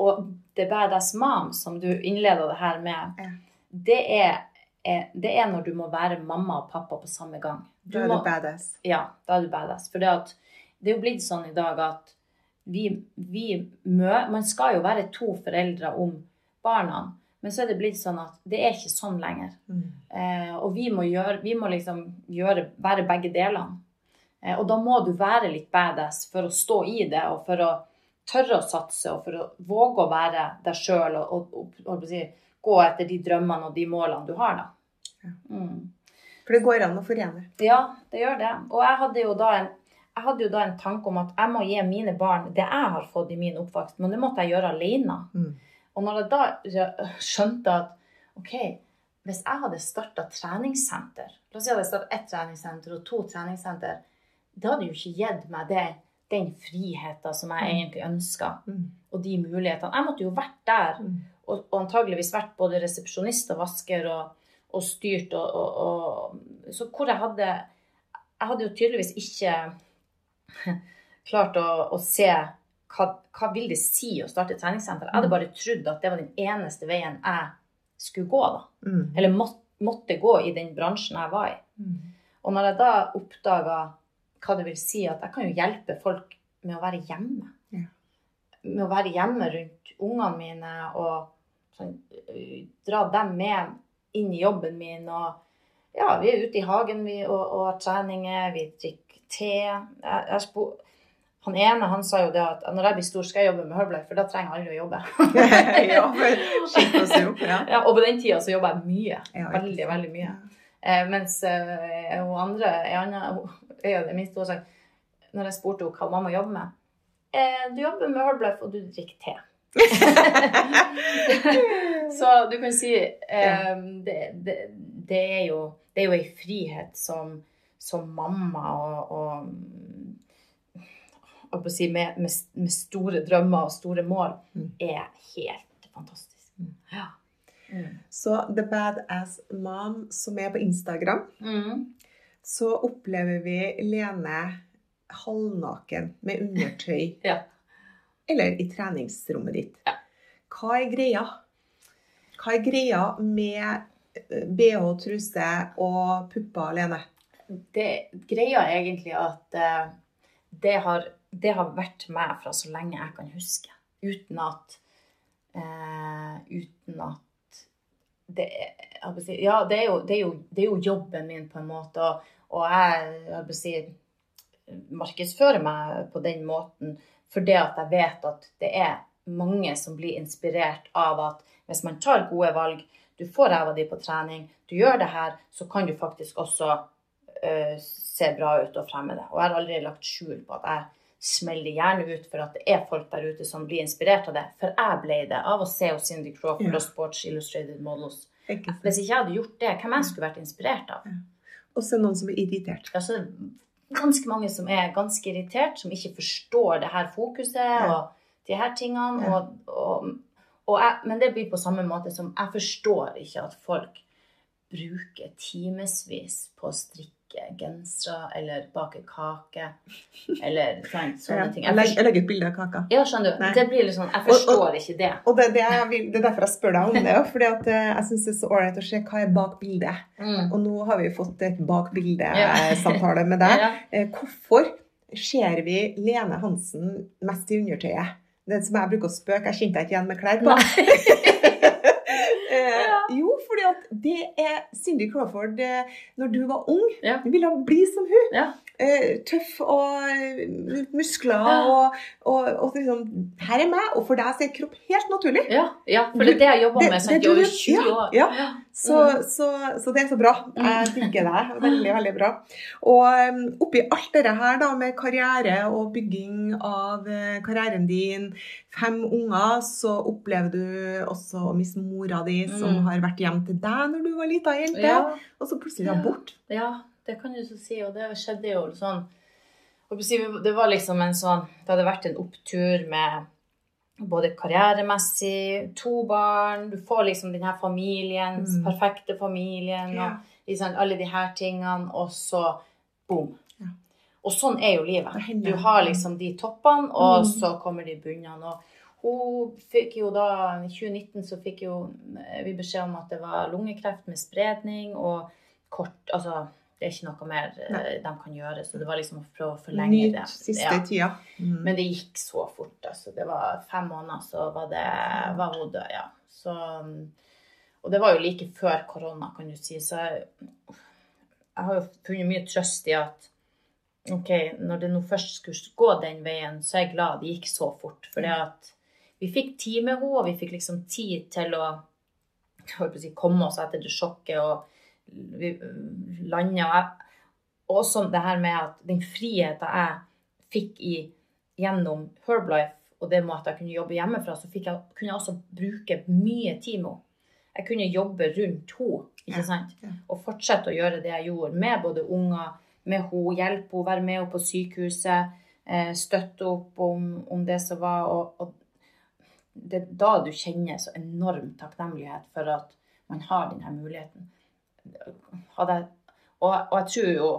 Og det Badass Mom, som du innleda det her med, Ja. det, er, er, det er når du må være mamma og pappa på samme gang. Du Da er må, du badass. ja, da er du badass. For det, at, det er jo blitt sånn i dag at vi, vi mø, Man skal jo være to foreldre om barna, men så er det blitt sånn at det er ikke sånn lenger. Mm. Eh, og vi må, gjøre, vi må liksom gjøre, være begge delene. Eh, og da må du være litt badass for å stå i det, og for å tørre å satse, og for å våge å være deg sjøl og, og, og, si, gå etter de drømmene og de målene du har, da. Mm. For det går an å forene. Ja, det gjør det. Og jeg hadde jo da en jeg hadde jo da en tanke om at jeg må gi mine barn det jeg har fått i min oppvekst, men det måtte jeg gjøre alene. Mm. Og når jeg da skjønte at ok, hvis jeg hadde starta treningssenter La oss si jeg hadde starta ett treningssenter og to treningssenter. Det hadde jo ikke gitt meg det, den friheten som jeg Mm. egentlig ønska, Mm. og de mulighetene. Jeg måtte jo vært der, Mm. og, og antageligvis vært både resepsjonist og vasker og, og styrt og, og, og Så hvor jeg hadde Jeg hadde jo tydeligvis ikke klart å, å se hva, hva vil det si å starte et treningssenter. Jeg hadde bare trodd at det var den eneste veien jeg skulle gå, da. Mm. Eller måtte, måtte gå i den bransjen jeg var i. Mm. Og når jeg da oppdaga hva det vil si at jeg kan jo hjelpe folk med å være hjemme. Ja. Med å være hjemme rundt ungene mine og sånn, øh, dra dem med inn i jobben min. Og ja, vi er ute i hagen vi, og, og har treninger, vi drikker te. Jeg, jeg spo, han ene han sa jo det at når jeg blir stor, skal jeg jobbe med Herbalife, for da trenger aldri å jobbe. ja, for oss jo. Ja. Ja, og på den tida så jobba jeg mye. Ja, veldig, veldig mye. Eh, mens eh, hun andre, anna, hun- ei mine de minste, når jeg spurte henne hva mamma jobber med eh, Du jobber med Herbalife, og du drikker te. så du kan si eh, det, det, det er jo det er jo ei frihet som, som mamma og, og å si, med, med, med store drømmer og store mål Mm. er helt fantastisk. Mm. Ja. Mm. Så The Badass Mom, som er på Instagram, Mm. Så opplever vi Lene halvnaken med undertøy. Ja. Eller i treningsrommet ditt. Ja. Hva er greia? Hva er greia med eh, BH, truse og pupper, alene? Det, greia er egentlig at eh, det, har, det har vært meg fra så lenge jeg kan huske. Uten at uh, Uten at det, si, Ja, det er, jo, det, er jo, det er jo jobben min, på en måte. Og, og jeg jeg si, markedsfører meg på den måten fordi at jeg vet at det er mange som blir inspirert av at hvis man tar gode valg, du får ræva di på trening, du gjør det her, så kan du faktisk også uh, se bra ut og fremme det. Og jeg har aldri lagt skjul på at jeg smeller gjerne ut for at det er folk der ute som blir inspirert av det. For jeg ble det av å se hos Cindy Crawford Ja. og Sports Illustrated Models. Ikke? Hvis ikke jeg hadde gjort det, hvem jeg skulle vært inspirert av? Og så er noen som er irritert. Ja, så er ganske mange som er ganske irritert, som ikke forstår det her fokuset og de her tingene. Ja. Og, og, og jeg, men det blir på samme måte som jeg forstår ikke at folk bruker timevis på å strikke gensere eller bake kake eller sant, sånne Ja. ting. Jeg legger, jeg legger et bilde av kaka. ja, skjønner du? Nei. Det blir litt sånn, Jeg Og- og- forstår ikke det. Og det, det, er, det er derfor jeg spør deg om det. Fordi at eh, jeg syns det er så ålreit å se hva er bak bildet. Mm. Og nå har vi fått et bak bildet-samtale med deg. Ja. Eh, Hvorfor ser vi Lene Hansen mest i undertøyet? Det som jeg bruker å spøke, jeg kjente deg ikke igjen med klær på. Fordi at det er Cindy Crawford eh, når du var ung. Ja. Du ville bli som hun. Ja. Eh, tøff og eh, muskler Ja. og, og, og liksom Her er meg, og for deg så er kropp helt naturlig. Ja, ja, for det er det jeg jobber med sant, jeg i over 20 år. ja. Så, Mm. så, så det er så bra. Jeg digger deg. Veldig, veldig bra. Og oppi alt dette her da, med karriere og bygging av eh, karrieren din, fem unger, så opplever du også å miste mora di, som Mm. har vært hjem til deg når du var lita jente, Ja. og så plutselig Ja. abort. Ja, det kan du så si, og det skjedde jo sånn Det var liksom en sånn Det hadde vært en opptur med både karrieremessig, to barn Du får liksom den her familien, Mm. perfekte familien, Ja. og liksom alle de her tingene, og så boom. Ja. Og sånn er jo livet. Du har liksom de toppene, og Mm. så kommer de bunnene. Og hun fikk jo da, I 2019 så fikk jo vi beskjed om at det var lungekreft med spredning og kort Altså, det er ikke noe mer eh, Nei. de kan gjøre, så det var liksom å prøve å forlenge Nyt det. siste Ja. tida. Mm. Men det gikk så fort. altså. Det var fem måneder, så var, det, var hun død, ja. Så, um, og det var jo like før korona, kan du si. Så jeg, jeg har jo funnet mye trøst i at ok, når det nå først skulle gå den veien, så er jeg glad det gikk så fort. For det at vi fikk tid med henne, og vi fikk liksom tid til å å si, komme oss etter det sjokket og landa. Og, og også det her med at den friheten jeg fikk i, gjennom Herbalife, og det med at jeg kunne jobbe hjemmefra, så jeg, kunne jeg også bruke mye tid med henne. Jeg kunne jobbe rundt henne, ikke sant? Og fortsette å gjøre det jeg gjorde med både unger, med henne, hjelpe henne, være med henne på sykehuset, eh, støtte opp om, om det som var. Og, og det er da du kjenner så enorm takknemlighet for at man har denne muligheten. Hadde jeg, og, og jeg tror jo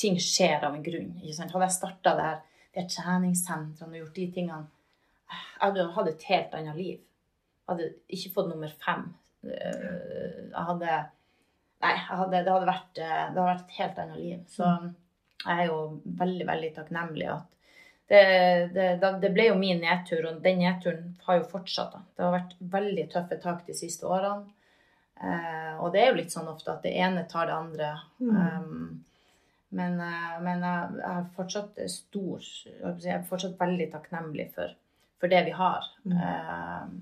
ting skjer av en grunn. Ikke sant? Hadde jeg starta det her, de treningssentrene og gjort de tingene Jeg hadde hatt et helt annet liv. Jeg hadde ikke fått nummer fem eh, jeg hadde Nei, hadde, det, hadde vært, eh, det hadde vært et helt annet liv. Så jeg er jo veldig, veldig takknemlig at det, det, det ble jo min nedtur, og den nedturen har jo fortsatt. Da. Det har vært veldig tøffe tak de siste årene. Eh, og det er jo litt sånn ofte at det ene tar det andre. Um, men, eh, men jeg, jeg er fortsatt stor Jeg er fortsatt veldig takknemlig for, for det vi har. Eh,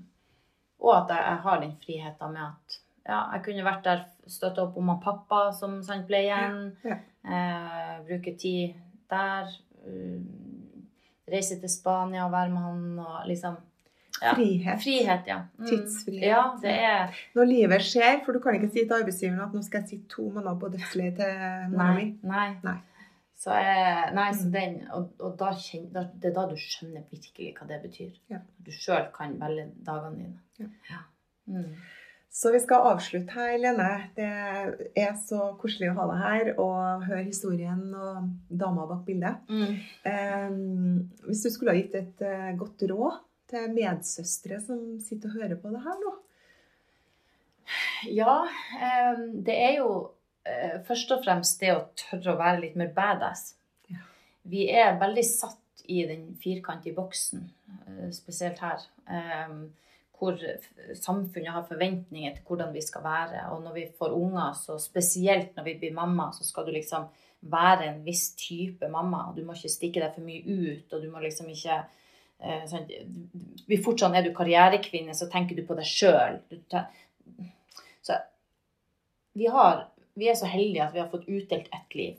og at jeg, jeg har den friheten med at ja, jeg kunne vært der, støtta opp om pappa som sant ble igjen. Ja, Eh, bruke tid der. Uh, reise til Spania og være med han og liksom ja. Frihet. Frihet, ja. Mm. Tidsfrihet. Ja, det er Når livet skjer, for du kan ikke si til arbeidsgiveren at nå skal jeg sitte to måneder på dødsleiet til mora mi. Nei. Nei. Så, jeg, nei, så Mm. den, og, og da kjen, da, det er da du skjønner virkelig hva det betyr. Ja. Du sjøl kan velge dagene dine. Ja. Mm. Så vi skal avslutte her, Lene. Det er så koselig å ha deg her og høre historien og dama bak bildet. Mm. Eh, hvis du skulle ha gitt et uh, godt råd til medsøstre som sitter og hører på det her nå? Ja, eh, det er jo eh, først og fremst det å tørre å være litt mer badass. Ja. Vi er veldig satt i den firkantige boksen, eh, spesielt her. Hvor samfunnet har forventninger til hvordan vi skal være. Og når vi får unger, så spesielt når vi blir mamma, så skal du liksom være en viss type mamma. og Du må ikke stikke deg for mye ut, og du må liksom ikke sånn, vi Fortsatt er du karrierekvinne, så tenker du på deg sjøl. Så vi, har, vi er så heldige at vi har fått utdelt ett liv.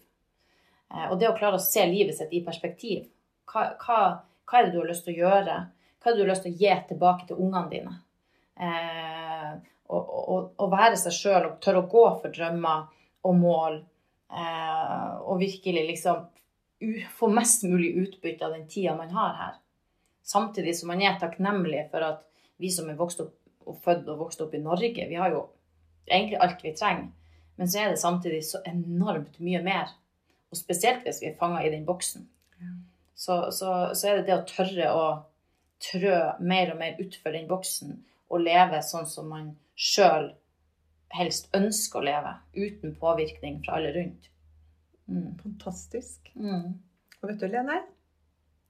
Eh, Og det å klare å se livet sitt i perspektiv. Hva, hva, hva er det du har lyst til å gjøre? Hva er det du har lyst til å gi tilbake til ungene dine? Eh, og, og, og være seg sjøl og tørre å gå for drømmer og mål. Eh, og virkelig liksom få mest mulig utbytte av den tida man har her. Samtidig som man er takknemlig for at vi som er vokst opp og født og vokst opp i Norge, vi har jo egentlig alt vi trenger. Men så er det samtidig så enormt mye mer. Og spesielt hvis vi er fanga i den boksen. Så, så, så er det det å tørre å trø mer og mer utfor den boksen og leve sånn som man sjøl helst ønsker å leve, uten påvirkning fra alle rundt. Mm. Fantastisk. Mm. Og vet du, Lene?